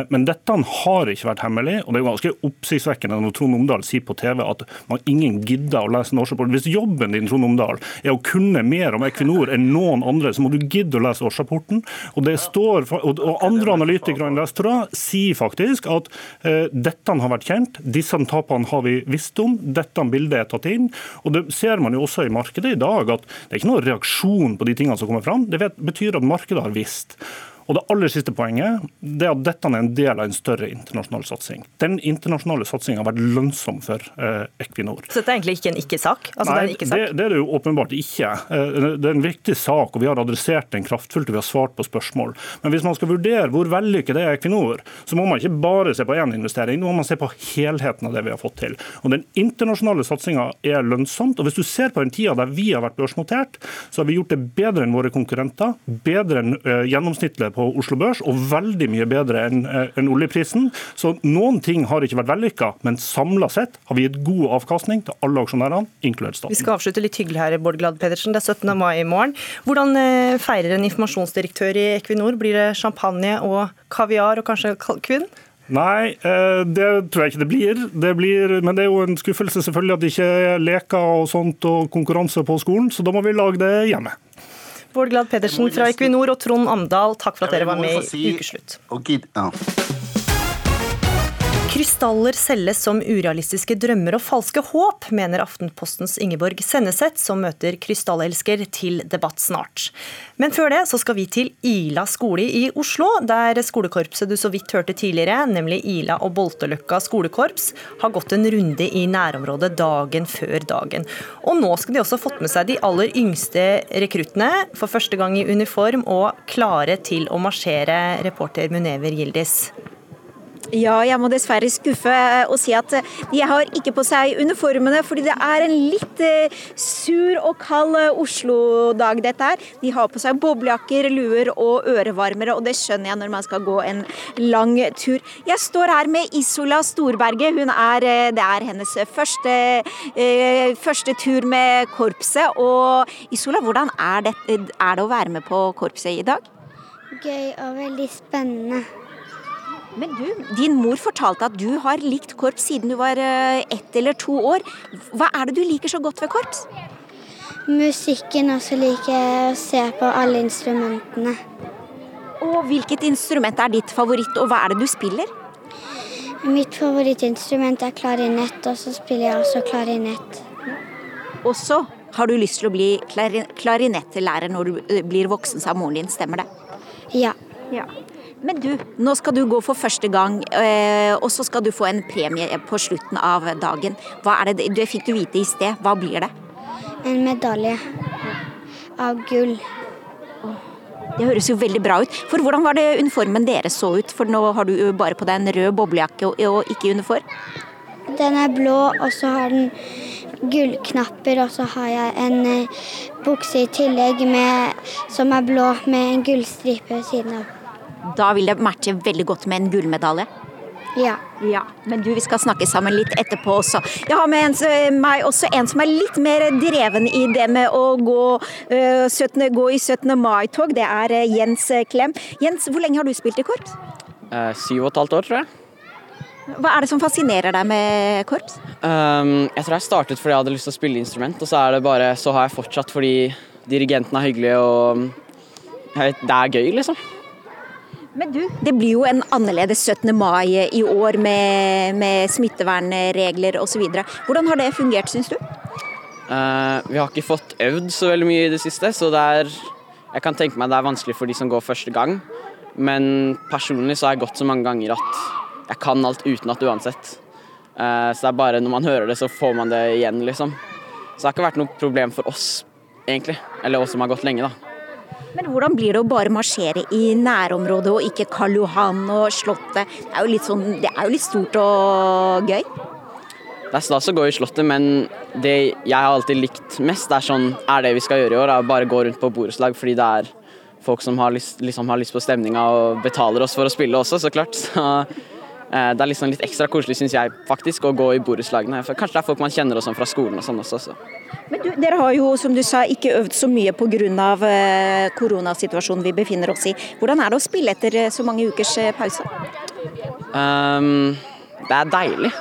men dette har ikke vært hemmelig, og det er ganske oppsiktsvekkende når Trond Omdal sier på TV at man ingen gidder å lese en årsrapport. Hvis jobben din Trond Omdal, er å kunne mer om Equinor enn noen andre, så må du gidde å lese årsrapporten. Og det står, og andre analytikere og investorer sier faktisk at uh, dette har vært kjent, disse tapene har vi visst om, dette bildet er tatt inn. og Det ser man jo også i markedet i dag, at det er ikke noen reaksjon på de tingene som kommer fram. Det betyr at markedet har visst. Og Det aller siste poenget det er at dette er en del av en større internasjonal satsing. Den internasjonale satsinga har vært lønnsom for eh, Equinor. Så dette er egentlig ikke en ikke-sak? Altså, Nei, det, ikke det, det, er det jo åpenbart ikke. Eh, det er en viktig sak, og vi har adressert den kraftfullt og vi har svart på spørsmål. Men hvis man skal vurdere hvor vellykket det er Equinor, så må man ikke bare se på én investering, nå må man se på helheten av det vi har fått til. Og Den internasjonale satsinga er lønnsomt. og Hvis du ser på den tida der vi har vært børsnotert, så har vi gjort det bedre enn våre konkurrenter, bedre enn uh, gjennomsnittlig på Oslo Børs, og veldig mye bedre enn eh, en oljeprisen. Så noen ting har ikke vært vellykka, men samla sett har vi gitt god avkastning til alle aksjonærene, inkludert staten. Vi skal avslutte litt hyggelig her, Bård Glad Pedersen. Det er 17. mai i morgen. Hvordan eh, feirer en informasjonsdirektør i Equinor? Blir det champagne og kaviar og kanskje kalkun? Nei, eh, det tror jeg ikke det blir. det blir. Men det er jo en skuffelse selvfølgelig at det ikke er leker og sånt og konkurranse på skolen, så da må vi lage det hjemme. Bård Glad Pedersen fra Equinor og Trond Amdal, takk for at dere var med i Ukeslutt. Krystaller selges som urealistiske drømmer og falske håp, mener Aftenpostens Ingeborg Senneset, som møter krystallelsker til debatt snart. Men før det så skal vi til Ila skole i Oslo, der skolekorpset du så vidt hørte tidligere, nemlig Ila og Bolteløkka skolekorps, har gått en runde i nærområdet dagen før dagen. Og nå skal de også fått med seg de aller yngste rekruttene, for første gang i uniform og klare til å marsjere, reporter Munever Gildis. Ja, jeg må dessverre skuffe og si at de har ikke på seg uniformene, fordi det er en litt eh, sur og kald eh, Oslo-dag, dette her. De har på seg boblejakker, luer og ørevarmere, og det skjønner jeg når man skal gå en lang tur. Jeg står her med Isola Storberget. Hun er, eh, det er hennes første, første tur med korpset. Og Isola, hvordan er det, er det å være med på korpset i dag? Gøy og veldig spennende. Men du, din mor fortalte at du har likt korps siden du var eh, ett eller to år. Hva er det du liker så godt ved korps? Musikken, og så liker jeg å se på alle instrumentene. Og hvilket instrument er ditt favoritt, og hva er det du spiller? Mitt favorittinstrument er klarinett, og så spiller jeg også klarinett. Og så har du lyst til å bli klarinettelærer når du eh, blir voksen, sa moren din, stemmer det? Ja. ja. Men du, nå skal du gå for første gang, eh, og så skal du få en premie på slutten av dagen. Hva er det, det fikk du vite i sted. Hva blir det? En medalje av gull. Det høres jo veldig bra ut. For hvordan var det uniformen deres så ut? For nå har du jo bare på deg en rød boblejakke og ikke uniform. Den er blå, og så har den gullknapper, og så har jeg en eh, bukse i tillegg med, som er blå med en gullstripe ved siden av. Da vil det matche veldig godt med en gullmedalje. Ja. ja. Men du, vi skal snakke sammen litt etterpå også. Jeg har med en, meg også en som er litt mer dreven i det med å gå, uh, 17, gå i 17. mai-tog. Det er uh, Jens Klem. Jens, hvor lenge har du spilt i korps? Uh, syv og et halvt år, tror jeg. Hva er det som fascinerer deg med korps? Um, jeg tror jeg startet fordi jeg hadde lyst til å spille instrument, og så er det bare, så har jeg fortsatt fordi dirigenten er hyggelig og vet, det er gøy, liksom. Men du, det blir jo en annerledes 17. mai i år med, med smittevernregler osv. Hvordan har det fungert, syns du? Uh, vi har ikke fått øvd så veldig mye i det siste, så det er Jeg kan tenke meg det er vanskelig for de som går første gang, men personlig så har jeg gått så mange ganger at jeg kan alt utenat uansett. Uh, så det er bare når man hører det, så får man det igjen, liksom. Så det har ikke vært noe problem for oss, egentlig. Eller oss som har gått lenge, da. Men hvordan blir det å bare marsjere i nærområdet og ikke Karl Johan og Slottet? Det er jo litt, sånn, det er jo litt stort og gøy? det er stas å gå i Slottet, men det jeg har alltid likt mest, er sånn Er det vi skal gjøre i år? Er bare gå rundt på borettslag fordi det er folk som har lyst, liksom har lyst på stemninga og betaler oss for å spille også, så klart. Så det er liksom litt ekstra koselig, syns jeg, faktisk, å gå i borettslagene. Kanskje det er folk man kjenner og sånn fra skolen og sånn også. Så. Men du, dere har jo, som du sa, ikke øvd så mye pga. Eh, koronasituasjonen vi befinner oss i. Hvordan er det å spille etter eh, så mange ukers eh, pause? Um, det er deilig.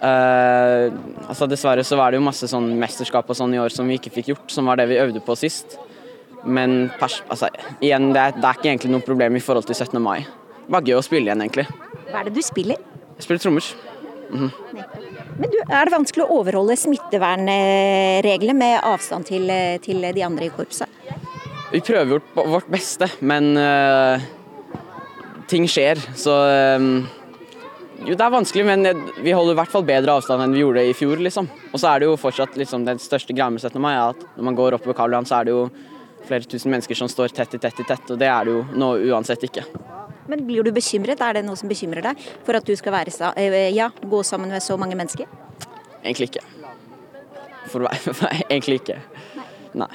Uh, altså Dessverre så var det jo masse sånn mesterskap og sånn i år som vi ikke fikk gjort, som var det vi øvde på sist. Men altså, igjen, det er, det er, ikke egentlig noe problem i forhold til 17. mai. Var gøy å spille igjen, egentlig. Hva er det du spiller? Jeg spiller trommer. Mm -hmm. Men du, Er det vanskelig å overholde smittevernreglene med avstand til, til, de andre i korpset? Vi prøver vårt beste, men uh, ting skjer. Så um, jo, det er vanskelig, men vi holder i hvert fall bedre avstand enn vi gjorde i fjor. liksom. Og så er det jo fortsatt liksom, den største greia med 17. mai at når man går oppover Karl Johan, så er det jo flere tusen mennesker som står tett i tett i tett, og det er det jo nå uansett ikke. Men blir du bekymret? Er det noe som bekymrer deg for at du skal være, eh, ja, gå sammen med så mange mennesker? Egentlig ikke. For å være Egentlig ikke. Nei.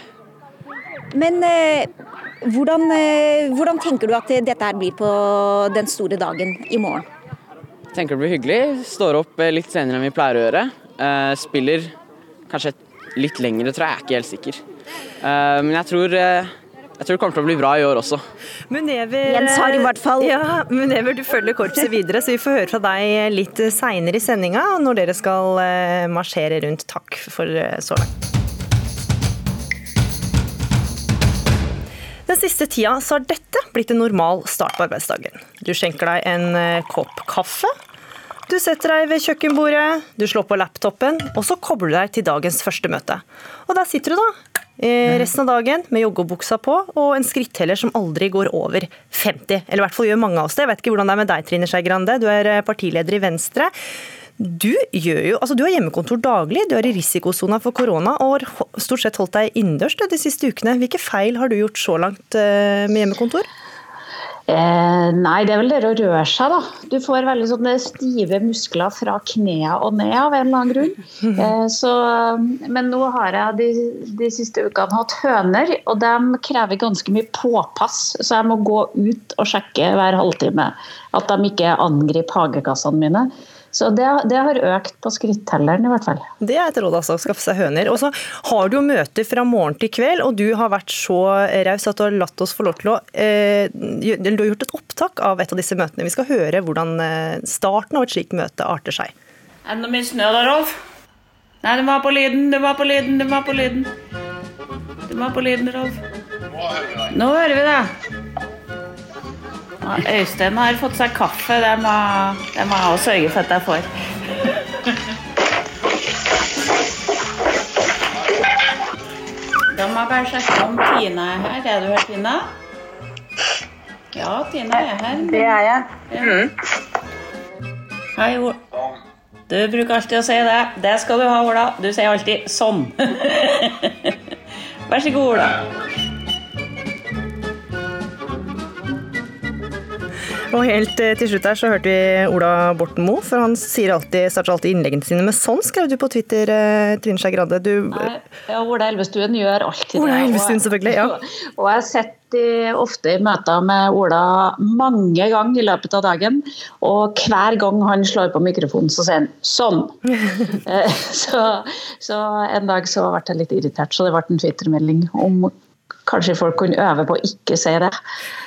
Men eh, hvordan, eh, hvordan, tenker du at dette her blir på den store dagen i morgen? Jeg tenker det blir hyggelig. Står opp eh, litt senere enn vi pleier å gjøre. Eh, spiller kanskje litt lengre, tror jeg. Jeg er ikke helt sikker. Eh, men jeg tror eh, jeg tror det kommer til å bli bra i år også. Munever, Jens har i hvert fall. Ja, Munever, du følger korpset videre, så vi får høre fra deg litt seinere i sendinga når dere skal eh, marsjere rundt. Takk for så langt. Den siste tida så har dette blitt en normal start på arbeidsdagen. Du skjenker deg en kopp kaffe. Du setter deg ved kjøkkenbordet, du slår på laptopen, og så kobler du deg til dagens første møte. Og der sitter du, da, resten av dagen med joggebuksa på og en skritteller som aldri går over 50. Eller i hvert fall gjør mange av oss det. Jeg vet ikke hvordan det er med deg, Trine Skei Grande. Du er partileder i Venstre. Du, jo, altså du har hjemmekontor daglig, du er i risikosona for korona og har stort sett holdt deg innendørs de siste ukene. Hvilke feil har du gjort så langt med hjemmekontor? Eh, nei, det er vel det å røre seg, da. Du får veldig sånne stive muskler fra knærne og ned av en eller annen grunn. Eh, så, men nå har jeg de, de, siste ukene hatt høner, og de krever ganske mye påpass. Så jeg må gå ut og sjekke hver halvtime at de ikke angriper hagekassene mine. Så det, det, har økt på skrittelleren i hvert fall. Det er et råd, altså. Skaffe seg høner. Og så har du jo møter fra morgen til kveld, og du har vært så raus at du har latt oss få lov til å eh, Du har gjort et opptak av et av disse møtene. Vi skal høre hvordan eh, starten av et slikt møte arter seg. Er det noe mye snø da, Rolf? Nei, den var på lyden, den var på lyden, den var på lyden. Den var på lyden, Rolf. Nå hører vi det. Øystein har fått seg kaffe. Det må, det må jeg også sørge for at jeg får. Da må jeg bare sjekke om Tina er her. Er du her, Tina? Ja, Tina er her. Det er jeg. Mm. Hei, Ola. Du bruker alltid å si det. Det skal du ha, Ola. Du sier alltid 'sånn'. Vær så god, Ola. Og helt eh, til slutt her så hørte vi Ola Borten Moe, for han alltid, starter alltid innleggene sine med sånn, skrev du på Twitter, eh, Trine Skei Grande. Du... Ja, Ola Elvestuen gjør alltid Ola Elvestuen, selvfølgelig, ja. Og jeg sitter ofte i møter med Ola mange ganger i løpet av dagen, og hver gang han slår på mikrofonen, så sier han sånn. Eh, så, så en dag så ble jeg litt irritert, så det ble en Twitter-melding om kanskje folk kunne øve på å ikke si det.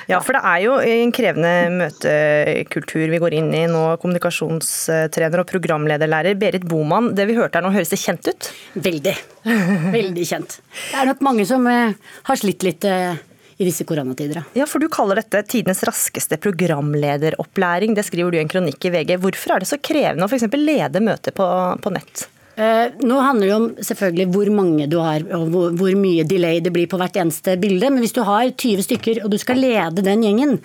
Ja, for det er jo en krevende møtekultur vi går inn i nå. Kommunikasjonstrener og programlederlærer Berit Boman, det vi hørte her nå, høres det kjent ut? Veldig. Veldig kjent. Det er nok mange som eh, har slitt litt eh, i disse koronatider. Ja, for Du kaller dette tidenes raskeste programlederopplæring. Det skriver du i en kronikk i VG. Hvorfor er det så krevende å f.eks. lede møter på, på nett? Eh, nå handler det om selvfølgelig hvor mange du har og hvor, mye delay det blir på hvert eneste bilde. Men hvis du har 20 stykker og du skal lede den gjengen,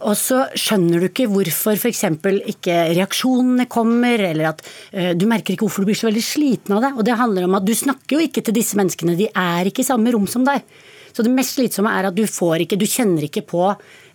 og så skjønner du ikke hvorfor f.eks. ikke reaksjonene kommer, eller at uh, du merker ikke hvorfor du blir så veldig sliten av det. Og det handler om at du snakker jo ikke til disse menneskene, de er ikke i samme rom som deg. Så det mest slitsomme er at du får ikke, du kjenner ikke på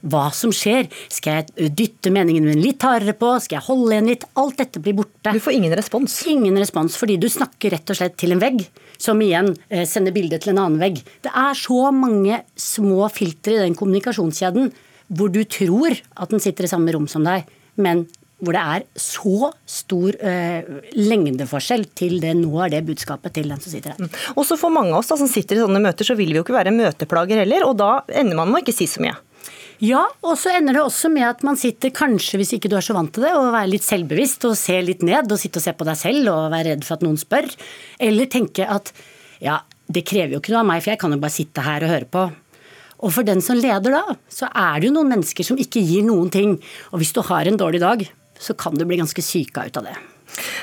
hva som skjer. Skal jeg dytte meningen min litt hardere på? Skal jeg holde igjen litt? Alt dette blir borte. Du får ingen respons? Ingen respons, fordi du snakker rett og slett til en vegg, som igjen eh, sender bildet til en annen vegg. Det er så mange små filtre i den kommunikasjonskjeden hvor du tror at den sitter i samme rom som deg, men hvor det er så stor eh, lengdeforskjell til det nå er det budskapet til den som sitter her. Også Og så For mange av oss da, som sitter i sånne møter, så vil vi jo ikke være møteplager heller, og da ender man med å ikke si så mye. Ja, og så ender det også med at man sitter kanskje, hvis ikke du er så vant til det, og være litt selvbevisst og se litt ned og sitte og se på deg selv og være redd for at noen spør. Eller tenke at ja, det krever jo ikke noe av meg, for jeg kan jo bare sitte her og høre på. Og for den som leder da, så er det jo noen mennesker som ikke gir noen ting. Og hvis du har en dårlig dag, så kan du bli ganske syka ut av det.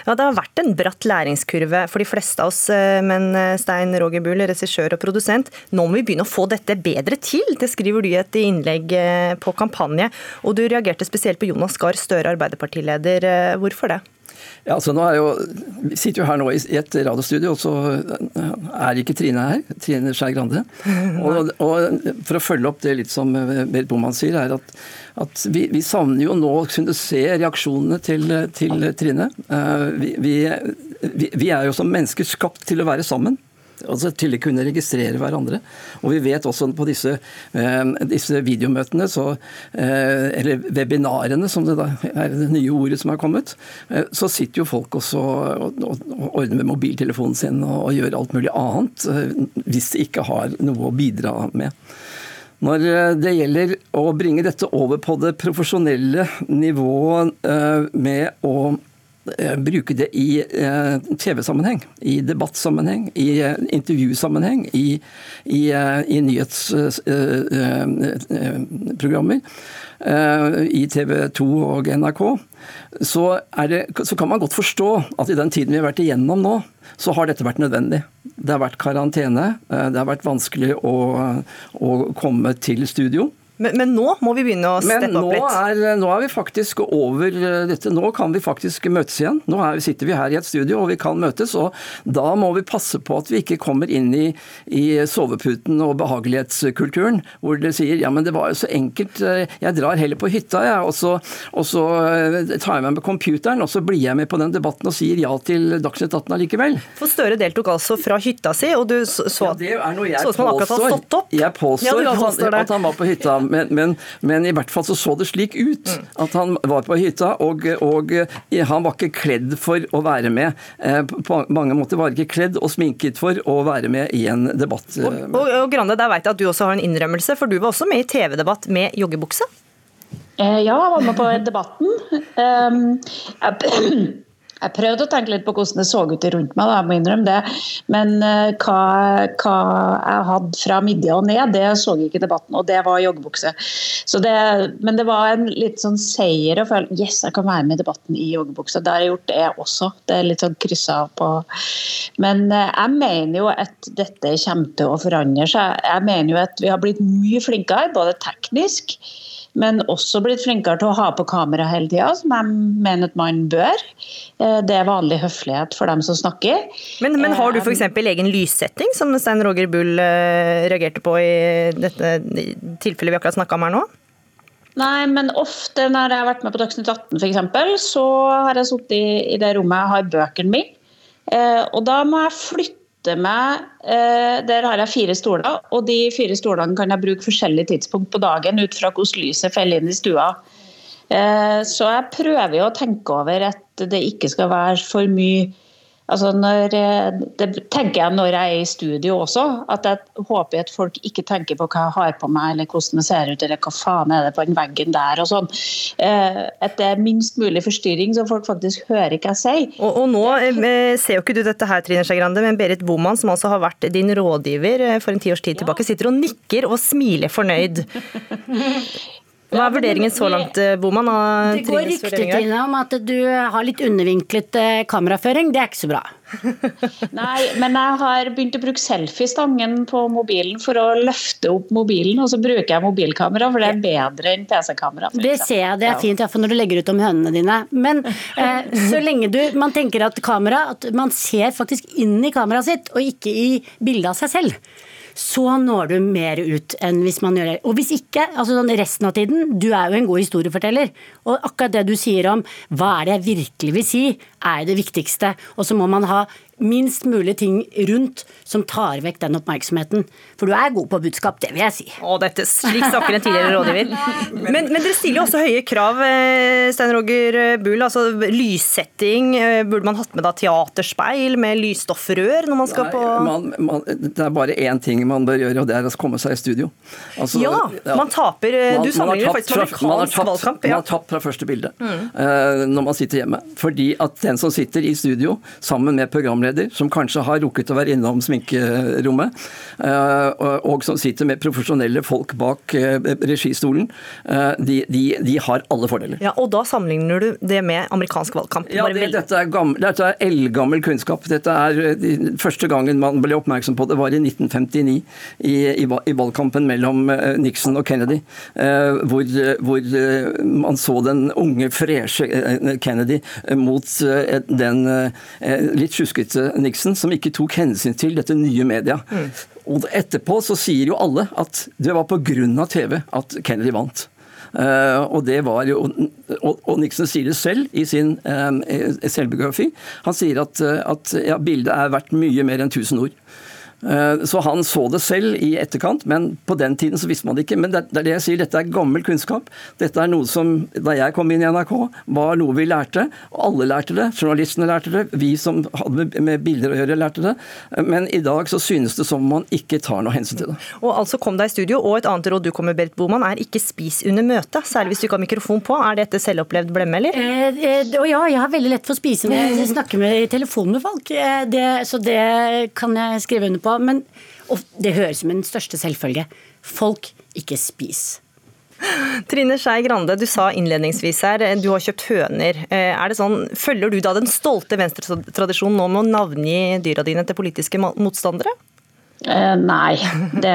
Ja, Det har vært en bratt læringskurve for de fleste av oss, eh, men eh, Stein Roger Bull, regissør og produsent, nå må vi begynne å få dette bedre til. Det skriver du i et innlegg eh, på kampanje. Og du reagerte spesielt på Jonas Gahr Støre, Arbeiderpartileder. Hvorfor det? Ja, altså nå er jo, Vi sitter jo her nå i et radiostudio, og så er ikke Trine her. Trine Skei Grande. Og, og, For å følge opp det litt som Berit Boman sier, er at, at vi, vi, savner jo nå å kunne se reaksjonene til, til Trine. Eh, vi, vi, vi er jo som mennesker skapt til å være sammen altså til å kunne registrere hverandre. Og vi vet også på disse, eh, disse videomøtene, så, eh, eller webinarene, som det er det nye ordet som er kommet, eh, så sitter jo folk også og, og, og ordner med mobiltelefonen sin og, og gjør alt mulig annet, hvis de ikke har noe å bidra med. Når det gjelder å bringe dette over på det profesjonelle nivået med å bruke det i eh, TV-sammenheng, i debattsammenheng, i eh, intervjusammenheng, i, i, i nyhetsprogrammer i TV 2 og NRK, så, det, så, kan man godt forstå at i den tiden vi har vært igjennom nå, så har dette vært nødvendig. Det har vært karantene, det har vært vanskelig å, å komme til studio. Men, men, nå må vi begynne å steppe opp litt? Er, nå er vi faktisk over eh, dette. Nå kan vi faktisk møtes igjen. Nå er, sitter vi her i et studio og vi kan møtes. og Da må vi passe på at vi ikke kommer inn i, i soveputen og behagelighetskulturen, hvor det sier ja, men det var jo så enkelt, eh, jeg drar heller på hytta, jeg, og så, og så eh, tar jeg meg med computeren, og så blir jeg med på den debatten og sier ja til Dagsnytt 18 allikevel. For Støre deltok altså fra hytta si, og du så, ja, det er noe jeg så ut som han akkurat har stått opp? Jeg påstår ja, at, han, at han var på hytta men, men, men, i hvert fall så så det slik ut mm. at han var på hytta, og, og han var ikke kledd for å være med. Eh, på mange måter var ikke kledd og sminket for å være med i en debatt. Og, og, og Grande, der vet jeg at du også har en innrømmelse, for du var også med i TV-debatt med joggebukse? Eh, ja, jeg var med på debatten. Jeg prøvde å tenke litt på hvordan det så ut rundt meg, da, jeg må innrømme det. Men uh, hva, hva, jeg hadde fra midja og ned, det så jeg ikke i debatten, og det var joggebukse. Det, men det var en litt sånn seier å føle yes, jeg kan være med i debatten i joggebukse. Det har jeg gjort, det også. Det er litt sånn kryssa av på. Men uh, jeg mener jo at dette kommer til å forandre seg. Jeg mener jo at vi har blitt mye flinkere, både teknisk men også blitt flinkere til å ha på kamera hele tida, som jeg mener at man bør. Eh, det er vanlig høflighet for dem som snakker. Men, men har du f.eks. egen lyssetting, som Stein Roger Bull eh, reagerte på i dette tilfellet vi akkurat snakka om her nå? Nei, men ofte når jeg har vært med på Dagsnytt 18 f.eks., så har jeg sittet i, det rommet jeg har bøkene mine. Eh, og da må jeg flytte meg eh, Der har jeg fire stoler, og de fire stolene kan jeg bruke forskjellige tidspunkt på dagen ut fra hvordan lyset faller inn i stua. Eh, så jeg prøver jo å tenke over at det ikke skal være for mye Altså når, eh, det tenker jeg når jeg er i studio også, at jeg håper at folk ikke tenker på hva jeg har på meg, eller hvordan det ser ut, eller hva faen er det på den veggen der, og sånn. Eh, at det er minst mulig forstyrring, så folk faktisk hører hva jeg sier. Og, og nå eh, ser jo ikke du dette her, Trine Skei Grande, men Berit Boman, som altså har vært din rådgiver for en tiårs tid tilbake, sitter og nikker og smiler fornøyd. Hva er vurderingen så langt, eh, Boman? Det går rykter til om at du har litt undervinklet eh, kameraføring. Det er ikke så bra. Nei, men jeg har begynt å bruke selfiestangen på mobilen for å løfte opp mobilen, og så bruker jeg mobilkamera, for det er bedre enn PC-kamera. Det ser jeg, det er fint iallfall når du legger ut om hønene dine. Men eh, så lenge du man tenker at kamera, at man ser faktisk inn i kameraet sitt, og ikke i bildet av seg selv så når du mer ut enn hvis man gjør det. Og hvis ikke, altså sånn resten av tiden, du er jo en god historieforteller. Og akkurat det du sier om hva er det jeg virkelig vil si, er det viktigste. Og så må man ha minst mulig ting rundt som tar vekk den oppmerksomheten. For du er god på budskap, det vil jeg si. Å, dette, slik snakker en tidligere rådgiver. Men, men dere stiller jo også høye krav, eh, Stein Roger Bull. Altså lyssetting. eh, Burde man hatt med da teaterspeil med lysstoffrør når man skal på man, man, Det er bare én ting man bør gjøre, og det er å komme seg i studio. Altså, Ja, man taper, eh, du sammenligner faktisk amerikansk tapt- valgkamp, Man har tapt fra første bilde Mm. uh, når man sitter hjemme. Fordi at den som sitter i studio sammen med programleder, som kanskje har rukket å være innom sminkerommet, eh, og, som sitter med profesjonelle folk bak eh, registolen, eh, de, de, de har alle fordeler. Ja, og da sammenligner du det med amerikansk valgkamp. Ja, det, dette er, gammel, dette er eldgammel kunnskap. Dette er, de, første gangen man ble oppmerksom på det, var i 1959, i, i, i valgkampen mellom Nixon og Kennedy. hvor, hvor man så den unge, freshe Kennedy mot den litt sjuskete Nixon, som ikke tok hensyn til dette nye media. Og etterpå så sier jo alle at det var pga. TV at Kennedy vant. Uh, og det var jo, og, og Nixon sier det selv i sin eh, selvbiografi. Han sier at, eh, at ja, bildet er verdt mye mer enn 1000 ord. Eh, Så han så det selv i etterkant, men på den tiden så visste man det ikke. Men det det er det jeg sier, dette er gammel kunnskap. Dette er noe som, da jeg kom inn i NRK, var noe vi lærte. Og alle lærte det. Journalistene lærte det. Vi som hadde med- bilder å gjøre, lærte det. Eh, Men i dag så synes det som om man ikke tar noe hensyn til det. Og altså kom deg i studio, og et annet råd du kom med, Berit Boman, er ikke spis under møtet. Særlig hvis du ikke har mikrofon på. Er dette selvopplevd blemme, eller? Eh, eh, og ja, jeg har veldig lett for å spise når jeg snakker med, i telefon med folk. Eh, det, så det kan jeg skrive under på. Men og det høres som en største selvfølge. Folk, ikke spis. Trine Skei Grande, du sa innledningsvis her, du har kjøpt høner. Eh, Er det sånn, Følger du da den stolte venstretradisjonen nå med å navngi dyra dine til politiske motstandere? Eh, nei, det,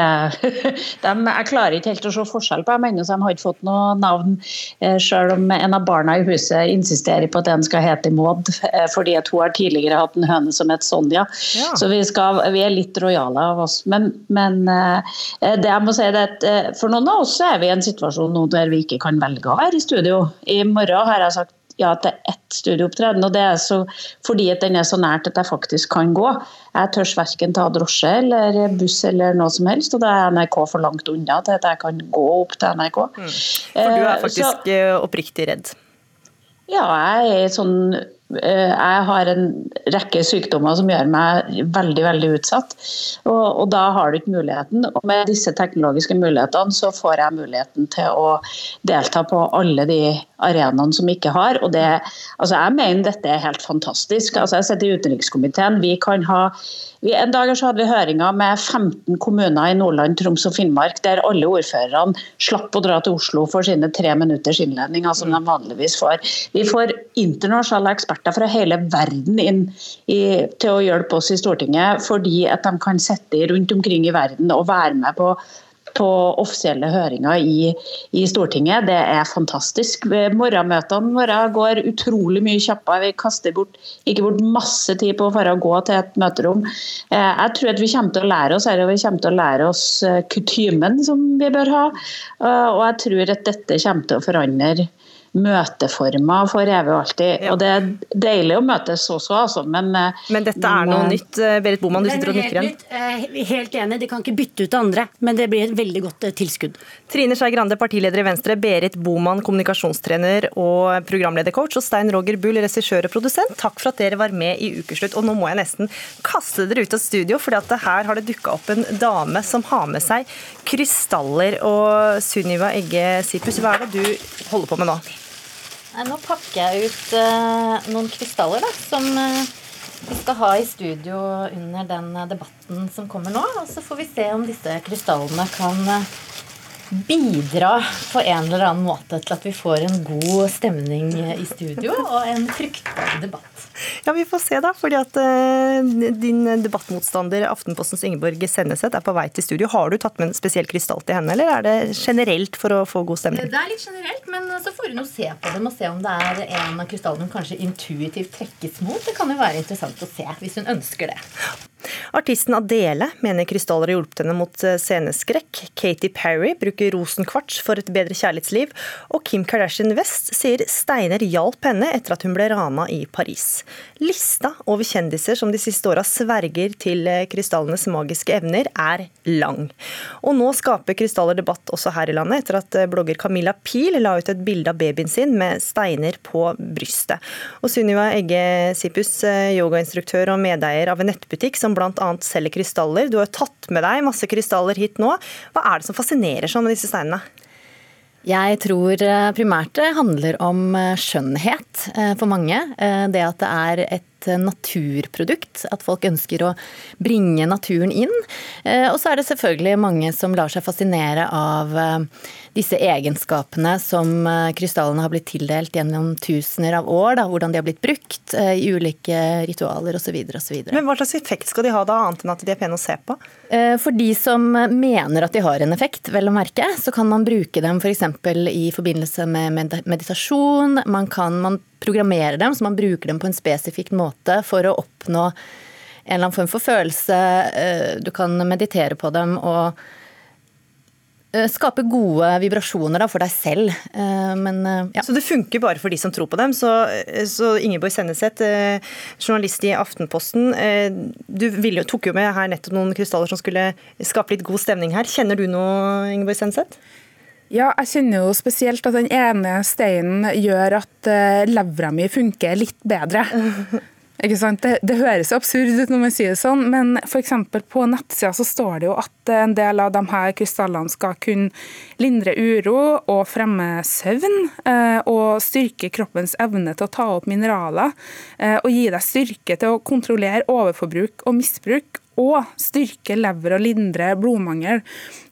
de, jeg klarer ikke helt å se forskjell på dem ennå, så de har ikke fått noe navn. Eh, selv om en av barna i huset insisterer på at den skal hete Maud, eh, fordi at hun har tidligere hatt en høne som het Sonja. Ja. Så vi, skal, vi er litt rojale av oss. Men, men eh, det jeg må si er at for noen av oss er vi i en situasjon nå der vi ikke kan velge å være i studio. I morgen har jeg sagt ja til ett studieopptreden, og det er så fordi at den er så nært at jeg faktisk kan gå. Jeg tør verken ta drosje eller buss eller noe som helst, og da er NRK for langt unna til at jeg kan gå opp til NRK. For du er Eh, faktisk så, oppriktig redd. Ja, jeg er sånn eh, jeg har en rekke sykdommer som gjør meg veldig veldig utsatt. Og, og da har du ikke muligheten. Og med disse teknologiske mulighetene så får jeg muligheten til å delta på alle de arenaene som ikke har. Og det, altså jeg mener dette er helt fantastisk. Altså jeg sitter i utenrikskomiteen. Vi kan ha vi, en dag så hadde vi høringer med 15 kommuner i Nordland, Troms og Finnmark, der alle ordførerne slapp å dra til Oslo for sine tre minutters innledninger som de vanligvis får. Vi får internasjonale eksperter fra hele verden inn i, til å hjelpe oss i Stortinget, fordi at de kan sitte rundt omkring i verden og være med på på offisielle høringer i, i Stortinget. Det er fantastisk. Morgenmøtene våre går utrolig mye kjappere. Vi kaster bort, ikke bort masse tid på å bare gå til et møterom. Eh, Jeg tror at vi kommer til å lære oss her, og vi kommer til å lære oss eh, kutymen som vi bør ha. Eh, Og jeg tror at dette kommer til å forandre møteformer for evig og alltid. Og det er deilig å møtes også, altså, men Men dette er noe eh, nytt. eh, Berit Boman, du er sitter og nikker igjen. Eh, Helt enig, de kan ikke bytte ut andre, men det blir et veldig godt eh, tilskudd. Trine Skei Grande, partileder i Venstre, Berit Boman, kommunikasjonstrener og programledercoach, og Stein Roger Bull, regissør og produsent. Takk for at dere var med i Ukeslutt. Og nå må jeg nesten kaste dere ut av studio, for her har det dukka opp en dame som har med seg krystaller. Og Sunniva Egge Sipus, hva er det du holder på med nå? Nå pakker jeg ut uh, noen krystaller da, som uh, vi skal ha i studio under den eh, debatten som kommer nå. Og så får vi se om disse krystallene kan bidra på en eller annen måte til at vi får en god stemning i studio og en fruktbar debatt. Ja, vi får se da, fordi at uh, din debattmotstander Aftenpostens Ingeborg Senneset er på vei til studio. Har du tatt med en spesiell krystall til henne, eller er det generelt for å få god stemning? Det er litt generelt, men så får hun jo se på dem og se om det er en av krystallene hun kanskje intuitivt trekkes mot. Det kan jo være interessant å se, hvis hun ønsker det. Artisten Adele mener krystaller har hjulpet henne mot eh, sceneskrekk. Katy Perry bruker rosenkvarts for et bedre kjærlighetsliv. Og Kim Kardashian West sier steiner hjalp henne etter at hun ble rana i Paris. Lista over kjendiser som de siste åra sverger til eh, krystallenes magiske evner, er lang. Og nå skaper krystaller debatt også her i landet, etter at eh, blogger Camilla Pil la ut et bilde av babyen sin med steiner på brystet. Og Sunniva Egge Sipus, yogainstruktør og medeier av en nettbutikk som bl.a. selger krystaller. Du har tatt med deg masse krystaller hit nå. Hva er det som fascinerer sånn med disse steinene? Jeg tror eh, primært det handler om eh, skjønnhet eh, for mange. Det at det er et naturprodukt. At folk ønsker å bringe naturen inn. Og så er det selvfølgelig mange som lar seg fascinere av disse egenskapene som krystallene har blitt tildelt gjennom tusener av år. Da, hvordan de har blitt brukt i ulike ritualer osv. Men hva slags effekt skal de ha da, annet enn at de er pene å se på? For de som mener at de har en effekt, vel å merke, så kan man bruke dem f.eks. For i forbindelse med meditasjon. Man kan man programmere dem, så man bruker dem på en spesifikk måte for å oppnå en eller annen form for følelse. Eh, du kan meditere på dem og eh, skape gode vibrasjoner for deg selv. Eh, men, ja. Så det funker bare for de som tror på dem. Så, så Ingeborg Senneset, journalist i Aftenposten. Du ville, tok jo med her nettopp noen krystaller som skulle skape litt god stemning her. Kjenner du noe, Ingeborg Senneset? Ja, jeg kjenner jo spesielt at den ene steinen gjør at uh, levra mi funker litt bedre. Ikke sant? Det, det, høres absurd ut når man sier det sånn, men f.eks. på nettsida så står det jo at en del av de her krystallene skal kunne lindre uro og fremme søvn, uh, og styrke kroppens evne til å ta opp mineraler, uh, og gi deg styrke til å kontrollere overforbruk og misbruk, og styrke lever og lindre blodmangel.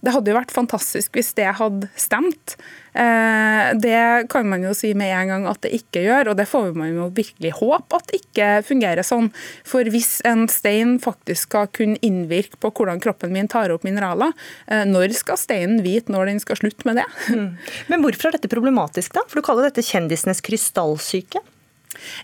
Det hadde jo vært fantastisk hvis det hadde stemt. Eh, det kan man jo si med en gang at det ikke gjør, og det får man jo virkelig håpe at det ikke fungerer sånn. For hvis en stein faktisk skal kunne innvirke på hvordan kroppen min tar opp mineraler, eh, når skal steinen vite når den skal slutte med det? Mm. Men hvorfor er dette problematisk, da? For du kaller dette kjendisenes krystallsyke?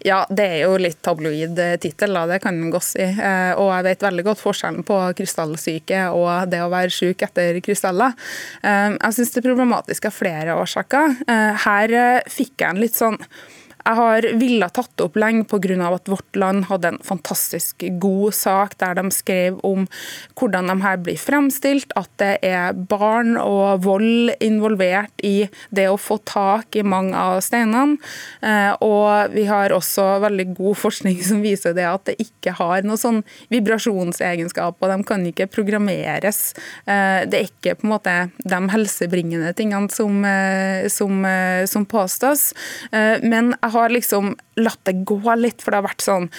Ja, det er jo litt tabloid eh, tittel, det kan en godt si. Eh, og jeg vet veldig godt forskjellen på krystallsyke og det å være syk etter krystaller. Eh, jeg syns det er problematisk av flere årsaker. Her fikk jeg en litt sånn jeg har villa tatt opp lenge pga. at Vårt Land hadde en fantastisk god sak der de skrev om hvordan de her blir fremstilt, at det er barn og vold involvert i det å få tak i mange av steinene. Eh, og vi har også veldig god forskning som viser det at det ikke har noe sånn vibrasjonsegenskap, og de kan ikke programmeres. Eh, det er ikke på en måte de helsebringende tingene som, eh, som, som påstås. Men jeg har liksom latt det gå litt, for det har vært sånn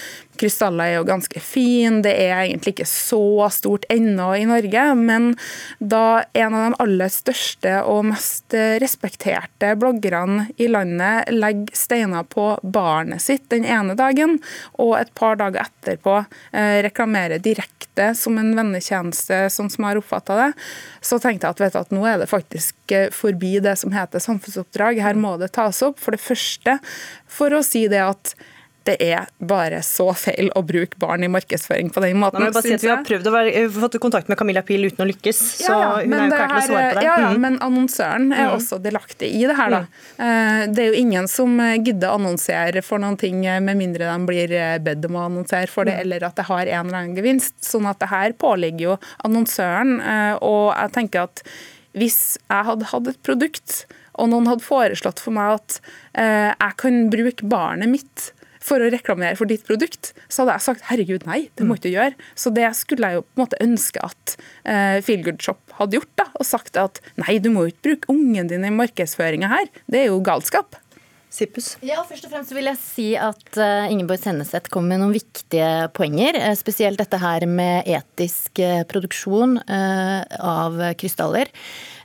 Krystaller er jo ganske fin, det er egentlig ikke så stort ennå i Norge. Men da en av de aller største og mest respekterte bloggerne i landet legger steiner på barnet sitt den ene dagen, og et par dager etterpå eh, reklamerer direkte som en vennetjeneste, sånn som jeg har oppfatta det, så tenkte jeg at, du, at nå er det faktisk eh, forbi det som heter samfunnsoppdrag. Her må det tas opp. For det første for å si det at det er bare så feil å bruke barn i markedsføring på den måten. Nei, si vi har prøvd å være, fått kontakt med Camilla Pil uten å lykkes, så ja, hun er jo klar til å svare på det. Ja, ja, mm. Men annonsøren er mm. også delaktig i det her. Da. Mm. Det er jo ingen som gidder å annonsere for noen ting med mindre de blir bedt om å annonsere for det, mm. eller at det har en eller annen gevinst. Sånn at det her påligger jo annonsøren. Eh, og jeg tenker at hvis jeg hadde hatt et produkt, og noen hadde foreslått for meg at eh, jeg kan bruke barnet mitt for å reklamere for ditt produkt, så hadde jeg sagt herregud, nei, det må du ikke gjøre. Så det skulle jeg jo på en måte ønske at uh, Feelgood Shop hadde gjort. da, Og sagt at nei, du må jo ikke bruke ungen din i markedsføringa her. Det er jo galskap. Sippus? Ja, først og fremst vil jeg si at uh, Ingeborg Senneset kom med noen viktige poenger. Uh, spesielt dette her med etisk produksjon av krystaller.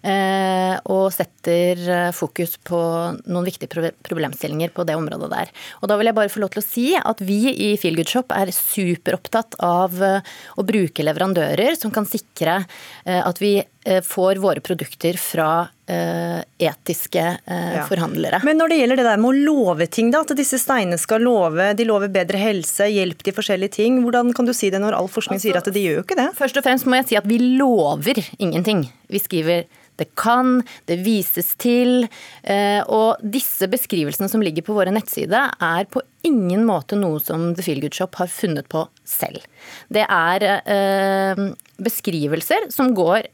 Eh, og setter eh, fokus på noen viktige problemstillinger på det området der. Og da vil jeg bare få lov til å si at vi i Feelgood Shop er superopptatt av eh, å bruke leverandører som kan sikre at vi får våre produkter fra etiske Ja. forhandlere. Men når det gjelder det der med å love ting, da, at disse steinene skal love, de lover bedre helse, hjelp til forskjellige ting, hvordan kan du si det når all forskning sier at de gjør jo ikke det? Først og fremst må jeg si at vi lover ingenting. Vi skriver det kan, det vises til. eh, Og disse beskrivelsene som ligger på våre nettsider, er på ingen måte noe som The Feel Good Shop har funnet på selv. Det er eh, beskrivelser som går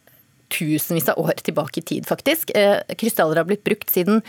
tusenvis av år tilbake i tid, faktisk. Eh, Krystaller har blitt brukt siden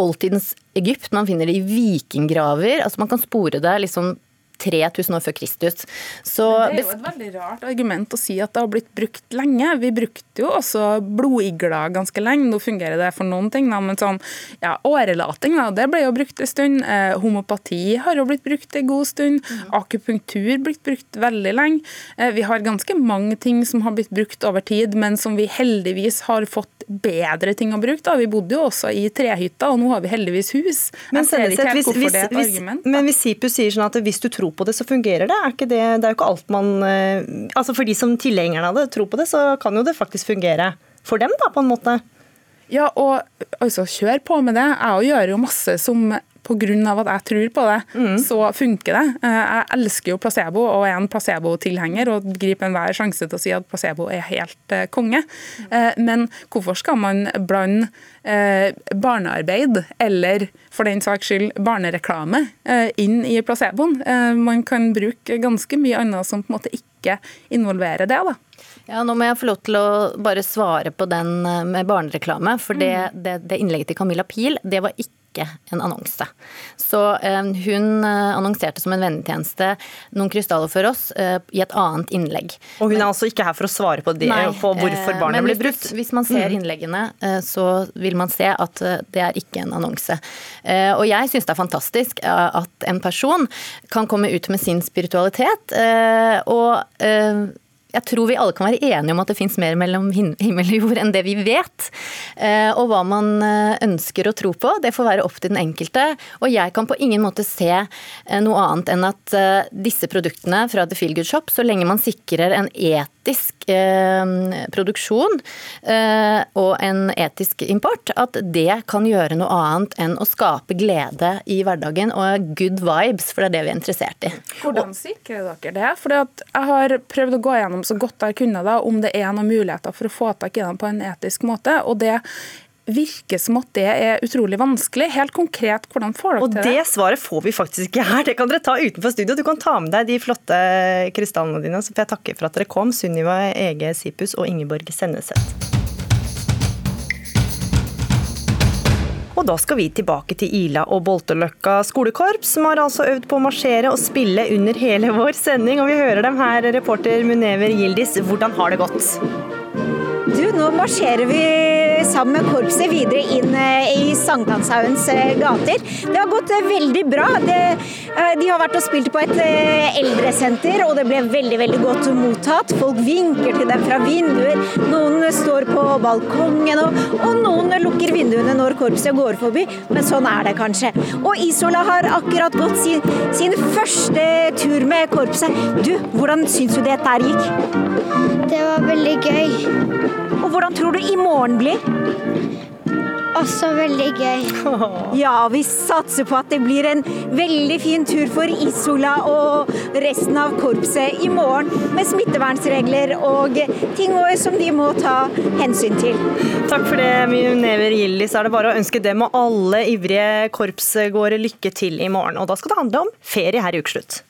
oldtidens Egypt. Man finner det i vikinggraver. Altså man kan spore det liksom 3000 år før Kristus. Så Det er jo et veldig rart argument å si at det har blitt brukt lenge. Vi brukte jo også blodigler ganske lenge. Nå fungerer det for noen ting, da, men sånn ja, årelating, da, det ble jo brukt en stund. Eh, homopati har jo blitt brukt en god stund. Akupunktur blitt brukt veldig lenge. Eh, vi har ganske mange ting som har blitt brukt over tid, men som vi heldigvis har fått bedre ting å bruke. Da. Vi bodde jo også i trehytter, og nå har vi heldigvis hus. Men, Jeg ser ikke helt hvorfor hvis, det er et hvis, argument. men hvis SIPUS sier sånn at hvis du tror på det, så fungerer det. Er det, det er jo ikke alt man eh, Altså For de som tilhengerne av det tror på det, så kan jo det faktisk fungere for dem, da, på en måte. Ja, og altså, kjør på med det. Jeg gjør jo masse som pga. at jeg tror på det, Mm. så funker det. Eh, Jeg elsker jo placebo og er en placebo-tilhenger og griper enhver sjanse til å si at placebo er helt eh, konge. Eh, Men hvorfor skal man blande barnearbeid eller for den saks skyld barnereklame inn i placeboen? Man kan bruke ganske mye annet som på en måte ikke involverer det. da. Ja, Nå må jeg få lov til å bare svare på den med barnereklame. For det, det, det innlegget til Camilla Pil, det var ikke en annonse. Så eh, hun eh, annonserte som en vennetjeneste noen krystaller for oss eh, i et annet innlegg. Og hun er altså ikke her for å svare på, det, Nei, på hvorfor barnet men blir hvis- brukt. Hvis man ser Mm. innleggene, så vil man se at det er ikke en annonse. Eh, Og jeg syns det er fantastisk at en person kan komme ut med sin spiritualitet. eh, Og jeg tror vi alle kan være enige om at det fins mer mellom himmel og jord enn det vi vet. Eh, Og hva man eh, ønsker å tro på, det får være opp til den enkelte. Og jeg kan på ingen måte se eh, noe annet enn at disse produktene fra The Feel Good Shop, så lenge man sikrer en etisk produksjon og en etisk import, at det kan gjøre noe annet enn å skape glede i hverdagen og good vibes, for det er det vi er interessert i. Hvordan sikrer dere det? At jeg har prøvd å gå gjennom så godt jeg kunne da, om det er noen muligheter for å få tak i dem på en etisk måte. og det virker som at det er utrolig vanskelig. Helt konkret, hvordan får dere Og til det Og det? svaret får vi faktisk ikke her. Det kan dere ta utenfor studio. Du kan ta med deg de flotte krystallene dine. Så får jeg takke for at dere kom, Sunniva Ege Sipus og Ingeborg Senneset. Og da skal vi tilbake til Ila og Bolteløkka skolekorps, som har altså øvd på å marsjere og spille under hele vår sending. Og vi hører dem her, reporter Munever Gildis. Hvordan har det gått? Nå marsjerer vi sammen med korpset videre inn eh, i Sankthanshaugens eh, gater. Det har gått eh, veldig bra. Det, de har vært og spilt på et eldresenter, og det ble veldig veldig godt mottatt. Folk vinker til dem fra vinduer. Noen står på balkongen, og, og noen lukker vinduene når korpset går forbi. Men sånn er det kanskje. Og Isola har akkurat gått sin, sin første tur med korpset. Du, hvordan syns du dette der gikk? Det var veldig gøy. Hvordan tror du i morgen blir? Også veldig gøy. Ja, vi satser på at det blir en veldig fin tur for Isola og resten av korpset i morgen, med smittevernregler og ting som de må ta hensyn til. Takk for det, Never Gillis. Er det bare å ønske dem og alle ivrige korpsgåere lykke til i morgen. Og da skal det handle om ferie her i ukeslutt.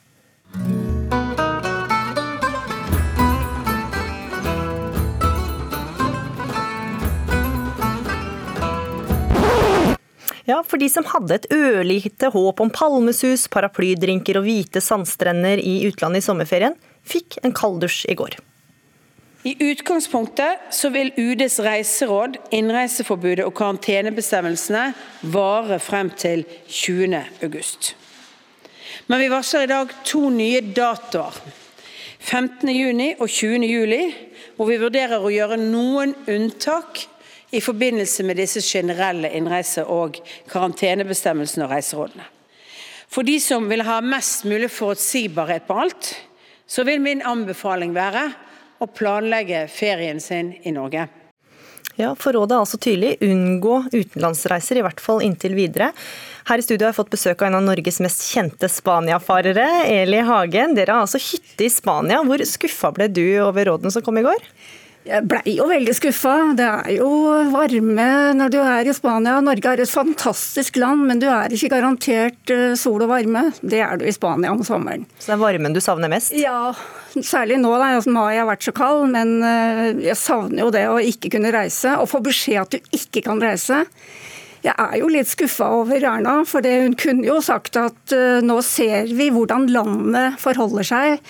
Ja, for de som hadde et ørlite håp om palmesus, paraplydrinker og hvite sandstrender i utlandet i sommerferien, fikk en kalddusj i går. I utgangspunktet så vil UDs reiseråd, innreiseforbudet og karantenebestemmelsene vare frem til 20. august. Men vi varsler i dag to nye datoer. 15. juni og 20. juli, hvor vi vurderer å gjøre noen unntak i forbindelse med disse generelle innreise- og karantenebestemmelsene og reiserådene. For de som vil ha mest mulig forutsigbarhet på alt, så vil min anbefaling være å planlegge ferien sin i Norge. Ja, for rådet er altså tydelig. Unngå utenlandsreiser, i hvert fall inntil videre. Her i studio har jeg fått besøk av en av Norges mest kjente Spania-farere, Eli Hagen. Dere har altså hytte i Spania. Hvor skuffa ble du over rådene som kom i går? Jeg blei jo veldig skuffa. Det er jo varme når du er i Spania. Norge er et fantastisk land, men du er ikke garantert eh, sol og varme. Det er du i Spania om sommeren. Så det er varmen du savner mest? Ja, særlig nå. da. Mai har jeg vært så kald, men eh, jeg savner jo det å ikke kunne reise. Og få beskjed at du ikke kan reise. Jeg er jo litt skuffa over Erna, for hun kunne jo sagt at uh, nå ser vi hvordan landet forholder seg.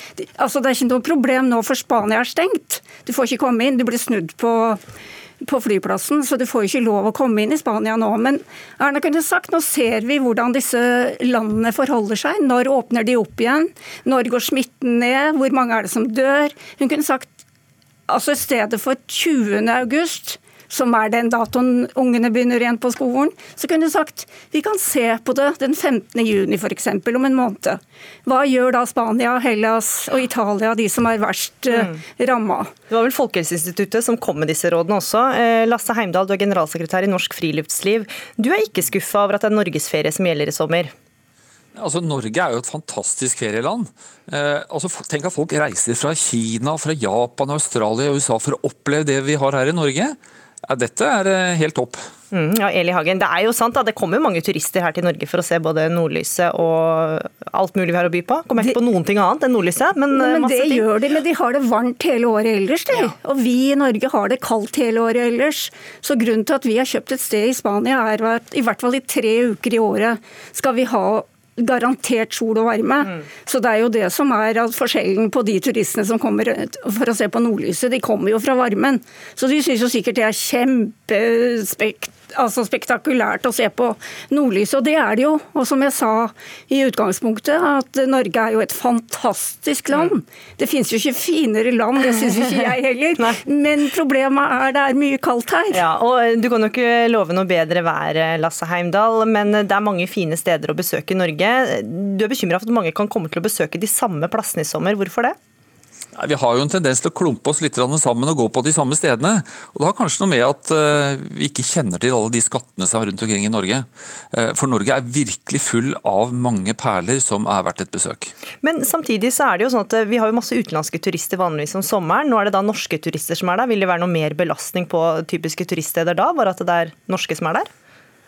Altså Det er ikke noe problem nå, for Spania er stengt. Du får ikke komme inn. Du blir snudd på, på flyplassen, så du får ikke lov å komme inn i Spania nå. Men Erna kunne sagt nå ser vi hvordan disse landene forholder seg. Når åpner de opp igjen? Når går smitten ned? Hvor mange er det som dør? Hun kunne sagt altså i stedet for 20. august som er den datoen ungene begynner igjen på skolen, så kunne du sagt vi kan se på det den 15. juni f.eks. om en måned. Hva gjør da Spania, Hellas og Italia, de som er verst eh, mm. ramma? Det var vel Folkehelseinstituttet som kom med disse rådene også. Eh, Lasse Heimdal, du er generalsekretær i Norsk Friluftsliv. Du er ikke skuffa over at det er norgesferie som gjelder i sommer? Altså, Norge er jo et fantastisk ferieland. Eh, altså, tenk at folk reiser fra Kina, fra Japan, Australia og USA for å oppleve det vi har her i Norge. Ja, dette er eh, helt topp. Mm, ja, Eli Hagen, Det er jo sant da, det kommer mange turister her til Norge for å se både nordlyset og alt mulig vi har å by på. Kommer ikke på noen ting annet enn nordlyset, men, Nei, men masse det ting. gjør de, men de har det varmt hele året ellers. De. Ja. Og vi i Norge har det kaldt hele året ellers. Så grunnen til at vi har kjøpt et sted i Spania er at i hvert fall i tre uker i året skal vi ha garantert sol og varme. Mm. Så det er jo det som er forskjellen på de turistene som kommer for å se på nordlyset. De kommer jo fra varmen. Så de syns jo sikkert det er kjempespekt altså spektakulært å se på nordlyset, og det er det jo. Og som jeg sa i utgangspunktet, at Norge er jo et fantastisk land. Det finnes jo ikke finere land, det syns ikke jeg heller. Men problemet er det er mye kaldt her. Ja, og Du kan jo ikke love noe bedre vær, Lasse Heimdal, men det er mange fine steder å besøke i Norge. Du er bekymra for at mange kan komme til å besøke de samme plassene i sommer. Hvorfor det? Vi har jo en tendens til å klumpe oss litt sammen og gå på de samme stedene. Og Det har kanskje noe med at eh, vi ikke kjenner til alle de skattene som er rundt omkring i Norge. Eh, for Norge er virkelig full av mange perler som er verdt et besøk. Men samtidig så er det jo sånn at eh, vi har jo masse utenlandske turister vanligvis om sommeren. Nå er det da norske turister som er der. Vil det være noe mer belastning på typiske turiststeder da, bare at det er norske som er der?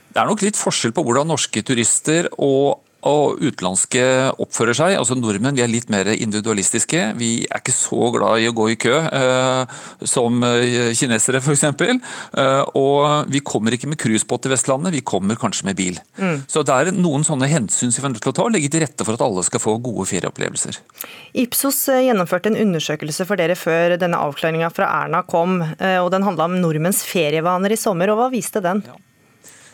Det er nok litt forskjell på hvordan norske turister og og utenlandske oppfører seg. altså Nordmenn vi er litt mer individualistiske. Vi er ikke så glad i å gå i kø eh, som eh, kinesere f.eks. Eh, og vi kommer ikke med cruisebåt til Vestlandet, vi kommer kanskje med bil. Mm. Så det er noen sånne hensyn som vi er nødt til å ta og legge til rette for at alle skal få gode ferieopplevelser. Ipsos eh, gjennomførte en undersøkelse for dere før denne avklaringa fra Erna kom. Eh, og Den handla om nordmenns ferievaner i sommer, og hva viste den? Ja.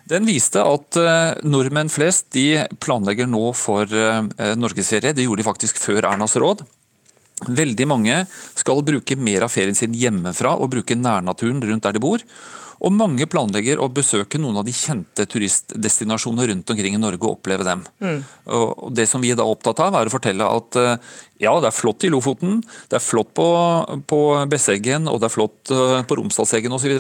Den viste at uh, nordmenn flest de planlegger nå for uh, norgesferie. Det gjorde de faktisk før Ernas råd. Veldig mange skal bruke mer av ferien sin hjemmefra og bruke nærnaturen rundt der de bor. Og mange planlegger å besøke noen av de kjente turistdestinasjonene rundt omkring i Norge og oppleve dem. Mm. Og Det som vi er da opptatt av, er å fortelle at eh, ja, det er flott i Lofoten, det er flott på, på Besseggen og det er flott eh, på Romsdalseggen osv.,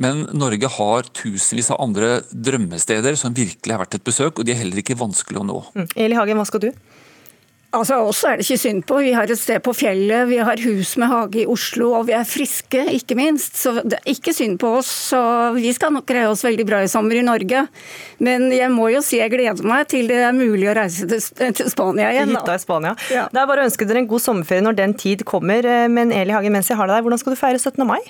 men Norge har tusenvis av andre drømmesteder som virkelig har vært et besøk, og de er heller ikke vanskelig å nå. Mm. Eli Hagen, hva skal du? Altså, Oss er det ikke synd på. Vi har et sted på fjellet, vi har hus med hage i Oslo, og vi er friske, ikke minst. Så det er ikke synd på oss. Så vi skal nok greie oss veldig bra i sommer i Norge. Men jeg må jo si jeg gleder meg til det er mulig å reise til, Spania igjen. Hytta i Spania. Ja. Det er bare å ønske dere en god sommerferie når den tid kommer. Men Eli Hagen, mens jeg har deg der, hvordan skal du feire 17. mai?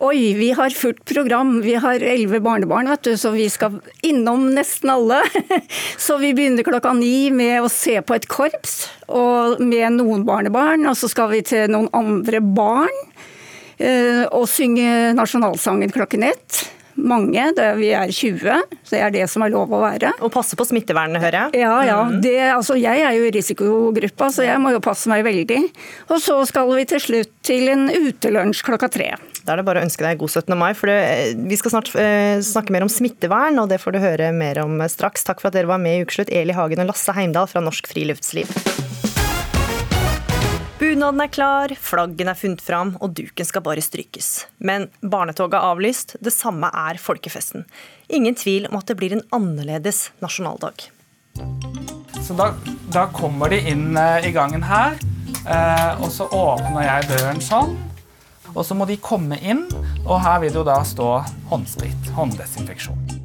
Oi, vi har fullt program. Vi har elleve barnebarn, vet du, så vi skal innom nesten alle. Så vi begynner klokka ni med å se på et korps og med noen barnebarn. Og så skal vi til noen andre barn eh, og synge nasjonalsangen klokken ett mange. Det, vi er 20, så det er det som er lov å være. Og passe på smittevernet, hører jeg? Ja, ja. Mm. Det, altså, jeg er jo i risikogruppa, så jeg må jo passe meg veldig. Og så skal vi til slutt til en utelunsj klokka tre. Da er det bare å ønske deg god 17. mai. for det, Vi skal snart eh, snakke mer om smittevern, og det får du høre mer om straks. Takk for at dere var med i Ukeslutt, Eli Hagen og Lasse Heimdal fra Norsk Friluftsliv. Bunaden er klar, flaggen er funnet fram, og duken skal bare strykes. Men barnetoget er avlyst, det samme er folkefesten. Ingen tvil om at det blir en annerledes nasjonaldag. Så da, da kommer de inn eh, i gangen her, eh, og så åpner jeg døren sånn. Og så må de komme inn, og her vil det jo da stå håndsprit, hånddesinfeksjon.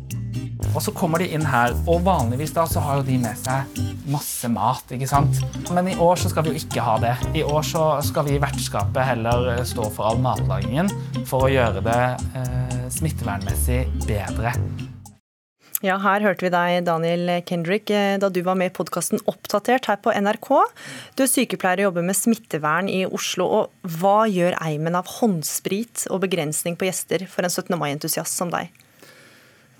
Og så kommer de inn her, og vanligvis da så har jo de med seg masse mat, ikke sant? Men i år så skal vi jo ikke ha det. I år så skal vi i vertskapet heller stå for all matlagingen for å gjøre det eh, smittevernmessig bedre. Ja, her hørte vi deg, Daniel Kendrick, eh, da du var med i podkasten Oppdatert her på NRK. Du er sykepleier og jobber med smittevern i Oslo. og Hva gjør eimen av håndsprit og begrensning på gjester for en 17. mai-entusiast som deg?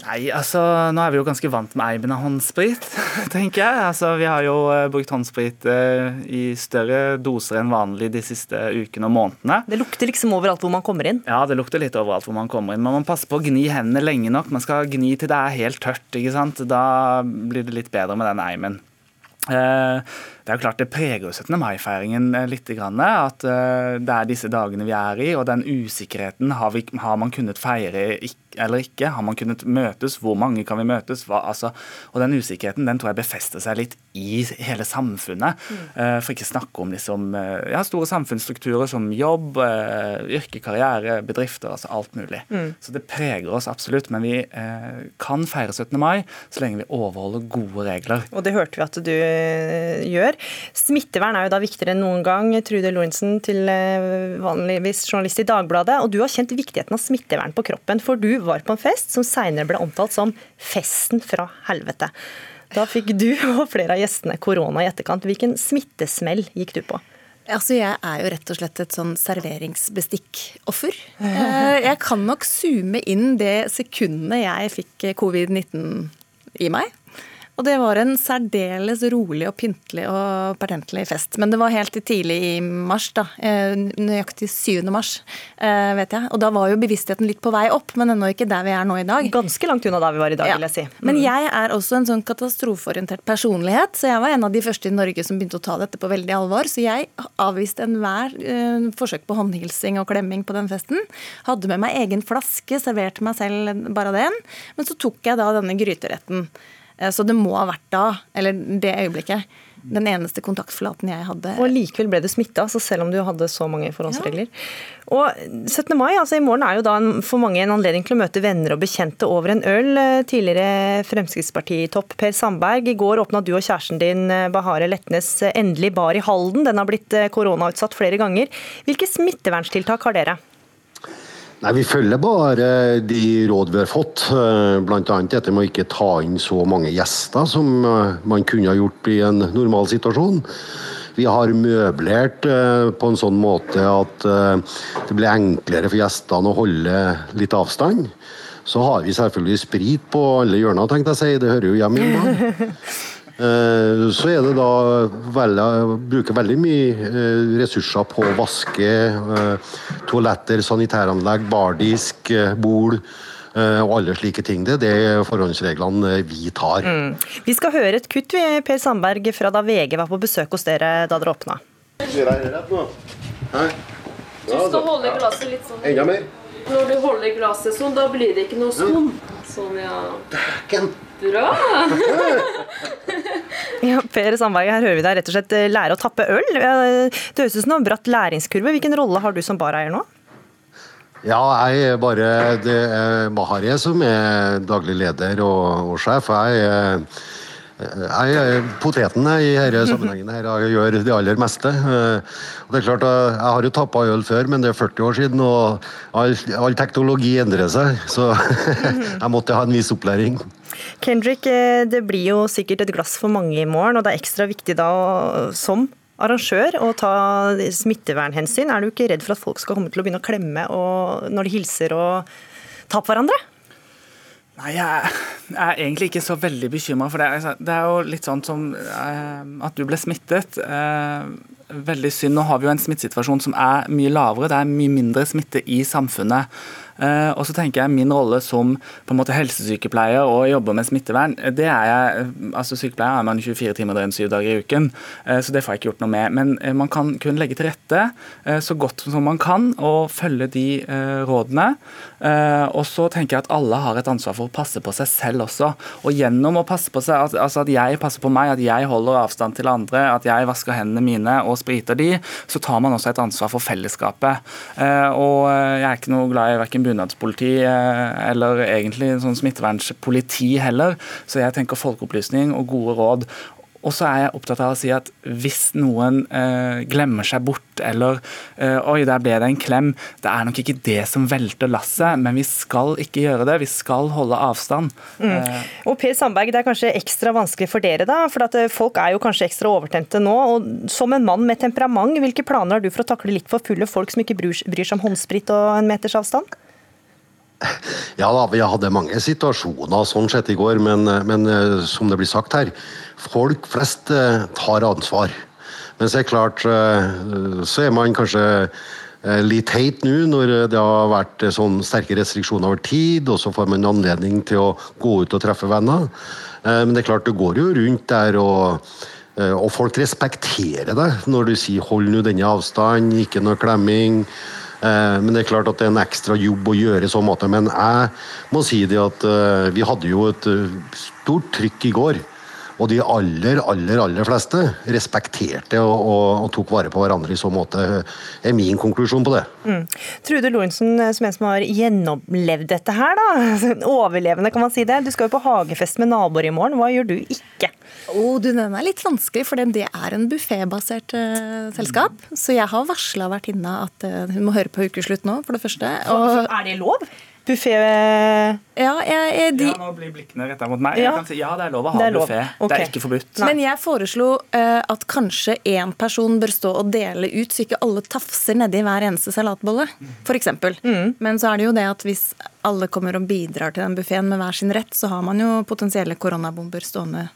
Nei, altså nå er vi jo ganske vant med eimen av håndsprit, tenker jeg. Altså, vi har jo uh, brukt håndsprit uh, i større doser enn vanlig de siste ukene og månedene. Det lukter liksom overalt hvor man kommer inn? Ja, det lukter litt overalt hvor man kommer inn. Men man passer på å gni hendene lenge nok. Man skal gni til det er helt tørt, ikke sant. Da blir det litt bedre med den eimen. Uh, det er jo klart det preger jo 17. mai-feiringen litt. At det er disse dagene vi er i, og den usikkerheten har, vi, har man kunnet feire eller ikke? Har man kunnet møtes? Hvor mange kan vi møtes? Hva, altså, og Den usikkerheten den tror jeg befester seg litt i hele samfunnet. Mm. Uh, for ikke snakke om liksom, ja, store samfunnsstrukturer som jobb, yrke, karriere, bedrifter. altså Alt mulig. Mm. Så det preger oss absolutt. Men vi kan feire 17. mai så lenge vi overholder gode regler. Og det hørte vi at du gjør. Smittevern er jo da viktigere enn noen gang. Trude Lorentzen, til vanligvis journalist i Dagbladet. Og du har kjent viktigheten av smittevern på kroppen. for du var på en fest som seinere ble omtalt som 'festen fra helvete'. Da fikk du og flere av gjestene korona i etterkant. Hvilken smittesmell gikk du på? Altså, Jeg er jo rett og slett et sånn serveringsbestikkoffer. Eh, jeg kan nok zoome inn det sekundet jeg fikk covid-19 i meg. Og det var en særdeles rolig og pyntelig og pertentlig fest. Men det var helt tidlig i mars, da. Eh, nøyaktig 7. mars, eh, vet jeg. Og da var jo bevisstheten litt på vei opp, men ennå ikke der vi er nå i dag. Ganske langt unna der vi var i dag, ja. vil jeg si. Mm. Men jeg er også en sånn katastrofeorientert personlighet, så jeg var en av de første i Norge som begynte å ta dette på veldig alvor. Så jeg avviste enhver uh, forsøk på håndhilsing og klemming på den festen. Hadde med meg egen flaske, serverte meg selv bare den. Men så tok jeg da denne gryteretten. Eh, så det må ha vært da, eller det øyeblikket, den eneste kontaktflaten jeg hadde. Og likevel ble du smitta, selv om du hadde så mange forhåndsregler. Ja. Og 17. mai, altså i morgen er jo da for mange en anledning til å møte venner og bekjente over en øl. Eh, tidligere Fremskrittspartitopp Per Sandberg, i går åpna du og kjæresten din eh, Bahare Letnes endelig bar i Halden. Den har blitt koronautsatt flere ganger. Hvilke smitteverntiltak har dere? Nei, Vi følger bare de råd vi har fått. Eh, Bl.a. dette med å ikke ta inn så mange gjester som eh, man kunne ha gjort i en normal situasjon. Vi har møblert eh, på en sånn måte at det blir enklere for gjestene å holde litt avstand. Så har vi selvfølgelig sprit på alle hjørner, tenkte jeg å si. Det hører jo hjemme i Eh, så er det da veldig, bruker veldig mye eh, ressurser på å vaske eh, toaletter, sanitæranlegg, bardisk, bol. Og alle slike ting. Det er forhåndsreglene vi tar. Mm. Vi skal høre et kutt Per Sandberg fra da VG var på besøk hos dere da dere åpna. Du skal holde glasset litt sånn Enda mer. Når du holder glasset sånn, da blir det ikke noe skum. Sånn, ja. Dæken. Bra! ja, Per Sandberg, her hører vi deg rett og slett eh, lære å tappe øl. Det høres ut som en bratt læringskurve. Hvilken rolle har du som bareier nå? Ja, jeg er bare Det er Mahareh som er daglig leder og, og sjef. Jeg er jeg er poteten i denne sammenhengen. her, Jeg gjør det aller meste. Og det er klart, Jeg har jo tappa øl før, men det er 40 år siden, og all, all teknologi endrer seg. Så jeg måtte ha en viss opplæring. Kendrick, eh, det blir jo sikkert et glass for mange i morgen, og det er ekstra viktig da som arrangør å ta smittevernhensyn. Er du ikke redd for at folk skal komme til å begynne å klemme når de hilser og ta på hverandre? Nei, jeg er egentlig ikke så veldig bekymra for det. Altså, det er jo litt sånn som eh, at du ble smittet. Eh, veldig synd. Nå har vi jo en smittesituasjon som er mye lavere. Det er mye mindre smitte i samfunnet. Eh, og så tenker jeg Min rolle som på en måte helsesykepleier og jobber med smittevern, det er jeg, altså Sykepleier er man 24 timer døgn, syv dager i uken, så det får jeg ikke gjort noe med. Men man kan kun legge til rette så godt som man kan og følge de rådene. Og så tenker jeg at alle har et ansvar for å passe på seg selv også. Og gjennom å passe på seg, altså at jeg passer på meg, at jeg holder avstand til andre, at jeg vasker hendene mine og spriter de, så tar man også et ansvar for fellesskapet. Og jeg er ikke noe glad i verken bunadspoliti eller egentlig sånn smittevernspoliti heller, så jeg tenker folkeopplysning og gode råd. Og så er jeg opptatt av å si at hvis noen eh, glemmer seg bort, eller eh, oi, der ble det en klem, det er nok ikke det som velter lasset, men vi skal ikke gjøre det. Vi skal holde avstand. Mm. Eh. Og Per Sandberg, det er kanskje ekstra vanskelig for dere, da, for at eh, folk er jo kanskje ekstra overtente nå. og Som en mann med temperament, hvilke planer har du for å takle litt for fulle folk som ikke bryr, bryr seg om håndsprit og en meters avstand? Ja da, vi hadde mange situasjoner sånn sett i går, men, men som det blir sagt her, folk flest eh, tar ansvar. Men så er klart, eh, så er man kanskje eh, litt heit nå når det har vært sånn sterke restriksjoner over tid, og så får man anledning til å gå ut og treffe venner. Men det er klart, det går jo rundt der, og, og folk respekterer deg når du sier 'hold nå denne avstanden', ikke noe klemming. Men det er klart at det er en ekstra jobb å gjøre i så måte. Men jeg må si det at vi hadde jo et stort trykk i går og de aller, aller aller fleste respekterte og, og, og, tok vare på hverandre i så måte, er min konklusjon på det. Mm. Trude Lorentzen, som en som har gjennomlevd dette her, da. Overlevende, kan man si det. Du skal jo på hagefest med naboer i morgen. Hva gjør du ikke? Oh, du, Den er litt vanskelig, for det er en buffébasert uh, selskap. Så jeg har varsla vertinna at uh, hun må høre på Ukeslutt nå, for det første. Og, er det lov? Buffé Ja, jeg, de... ja, nå blir blikkene retta mot meg. Ja. Jeg kan si, ja, det er lov å ha buffé. Okay. Det er ikke forbudt. Nei. Men jeg foreslo uh, at kanskje én person bør stå og dele ut, så ikke alle tafser nedi hver eneste salatbolle, f.eks. Mm. Men så er det jo det at hvis alle kommer og bidrar til den buffeen med hver sin rett, så har man jo potensielle koronabomber stående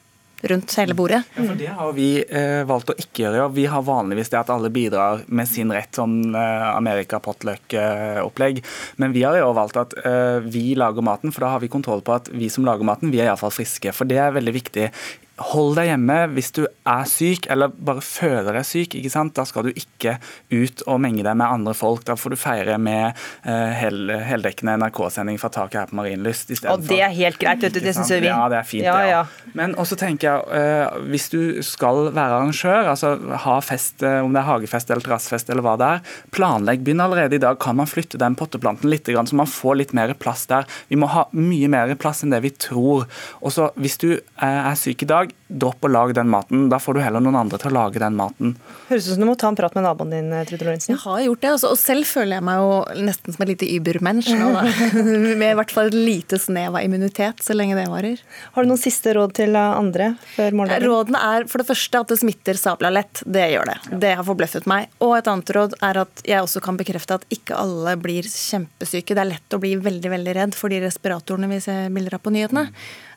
rundt hele bordet. Ja, for Det har vi eh, valgt å ikke gjøre. Vi har vanligvis det at alle bidrar med sin rett, sånn eh, Amerika-potluck-opplegg. Men vi har jo valgt at eh, vi lager maten, for da har vi kontroll på at vi som lager maten, vi er iallfall friske. For det er veldig viktig Hold deg hjemme hvis du er syk eller bare føler deg syk. ikke sant? Da skal du ikke ut og menge deg med andre folk. Da får du feire med uh, hel, heldekkende NRK-sending fra taket her på Marienlyst. Og det er helt greit, vet du. Det syns vi. Ja, det er fint, ja, ja. ja. Men også tenker jeg, uh, hvis du skal være arrangør, altså ha fest, uh, om det er hagefest eller terrassefest eller hva det er, planlegg. Begynn allerede i dag. Kan man flytte den potteplanten litt, så man får litt mer plass der. Vi må ha mye mer plass enn det vi tror. Og så hvis du er syk i dag, lag, dropp å lage den maten. Da får du heller noen andre til å lage den maten. Høres ut som du må ta en prat med naboen din, Trude Lorentzen. Jeg har gjort det, altså, og selv føler jeg meg jo nesten som et lite übermensch nå, da. med i hvert fall et lite snev av immunitet, så lenge det varer. Har du noen siste råd til andre før morgendagen? Rådene er for det første at det smitter sabla lett. Det gjør det. Det har forbløffet meg. Og et annet råd er at jeg også kan bekrefte at ikke alle blir kjempesyke. Det er lett å bli veldig, veldig redd for de respiratorene vi ser bilder av på nyhetene.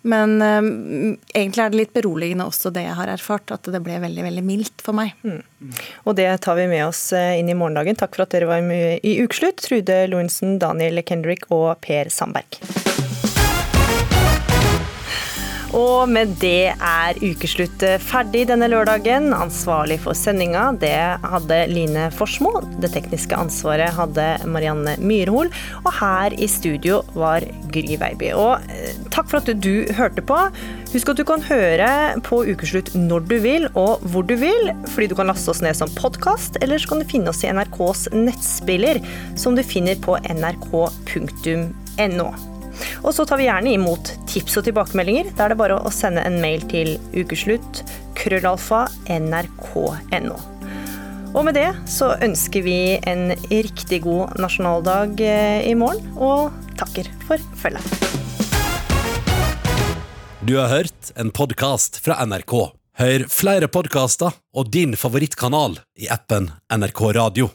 Men um, egentlig er det litt beroligende også det jeg har erfart, at det ble veldig veldig mildt for meg. Mm. Og det tar vi med oss eh, inn i morgendagen. Takk for at dere var med i Ukeslutt, Trude Lorentzen, Daniel Kendrick og Per Sandberg. Og med det er ukeslutt ferdig denne lørdagen. Ansvarlig for sendinga det hadde Line Forsmo. Det tekniske ansvaret hadde Marianne Myrhol. Og her i studio var Gry Veiby. Og eh, takk for at du hørte på. Husk at du kan høre på Ukeslutt når du vil og hvor du vil, fordi du kan laste oss ned som podkast, eller så kan du finne oss i NRKs nettspiller, som du finner på nrk.no. Og så tar vi gjerne imot tips og tilbakemeldinger. Da er det bare å sende en mail til ukeslutt krøllalfa nrk.no. Og med det så ønsker vi en riktig god nasjonaldag eh, i morgen, og takker for følget. Du har hørt en podkast fra NRK. Hør flere podkaster og din favorittkanal i appen NRK Radio.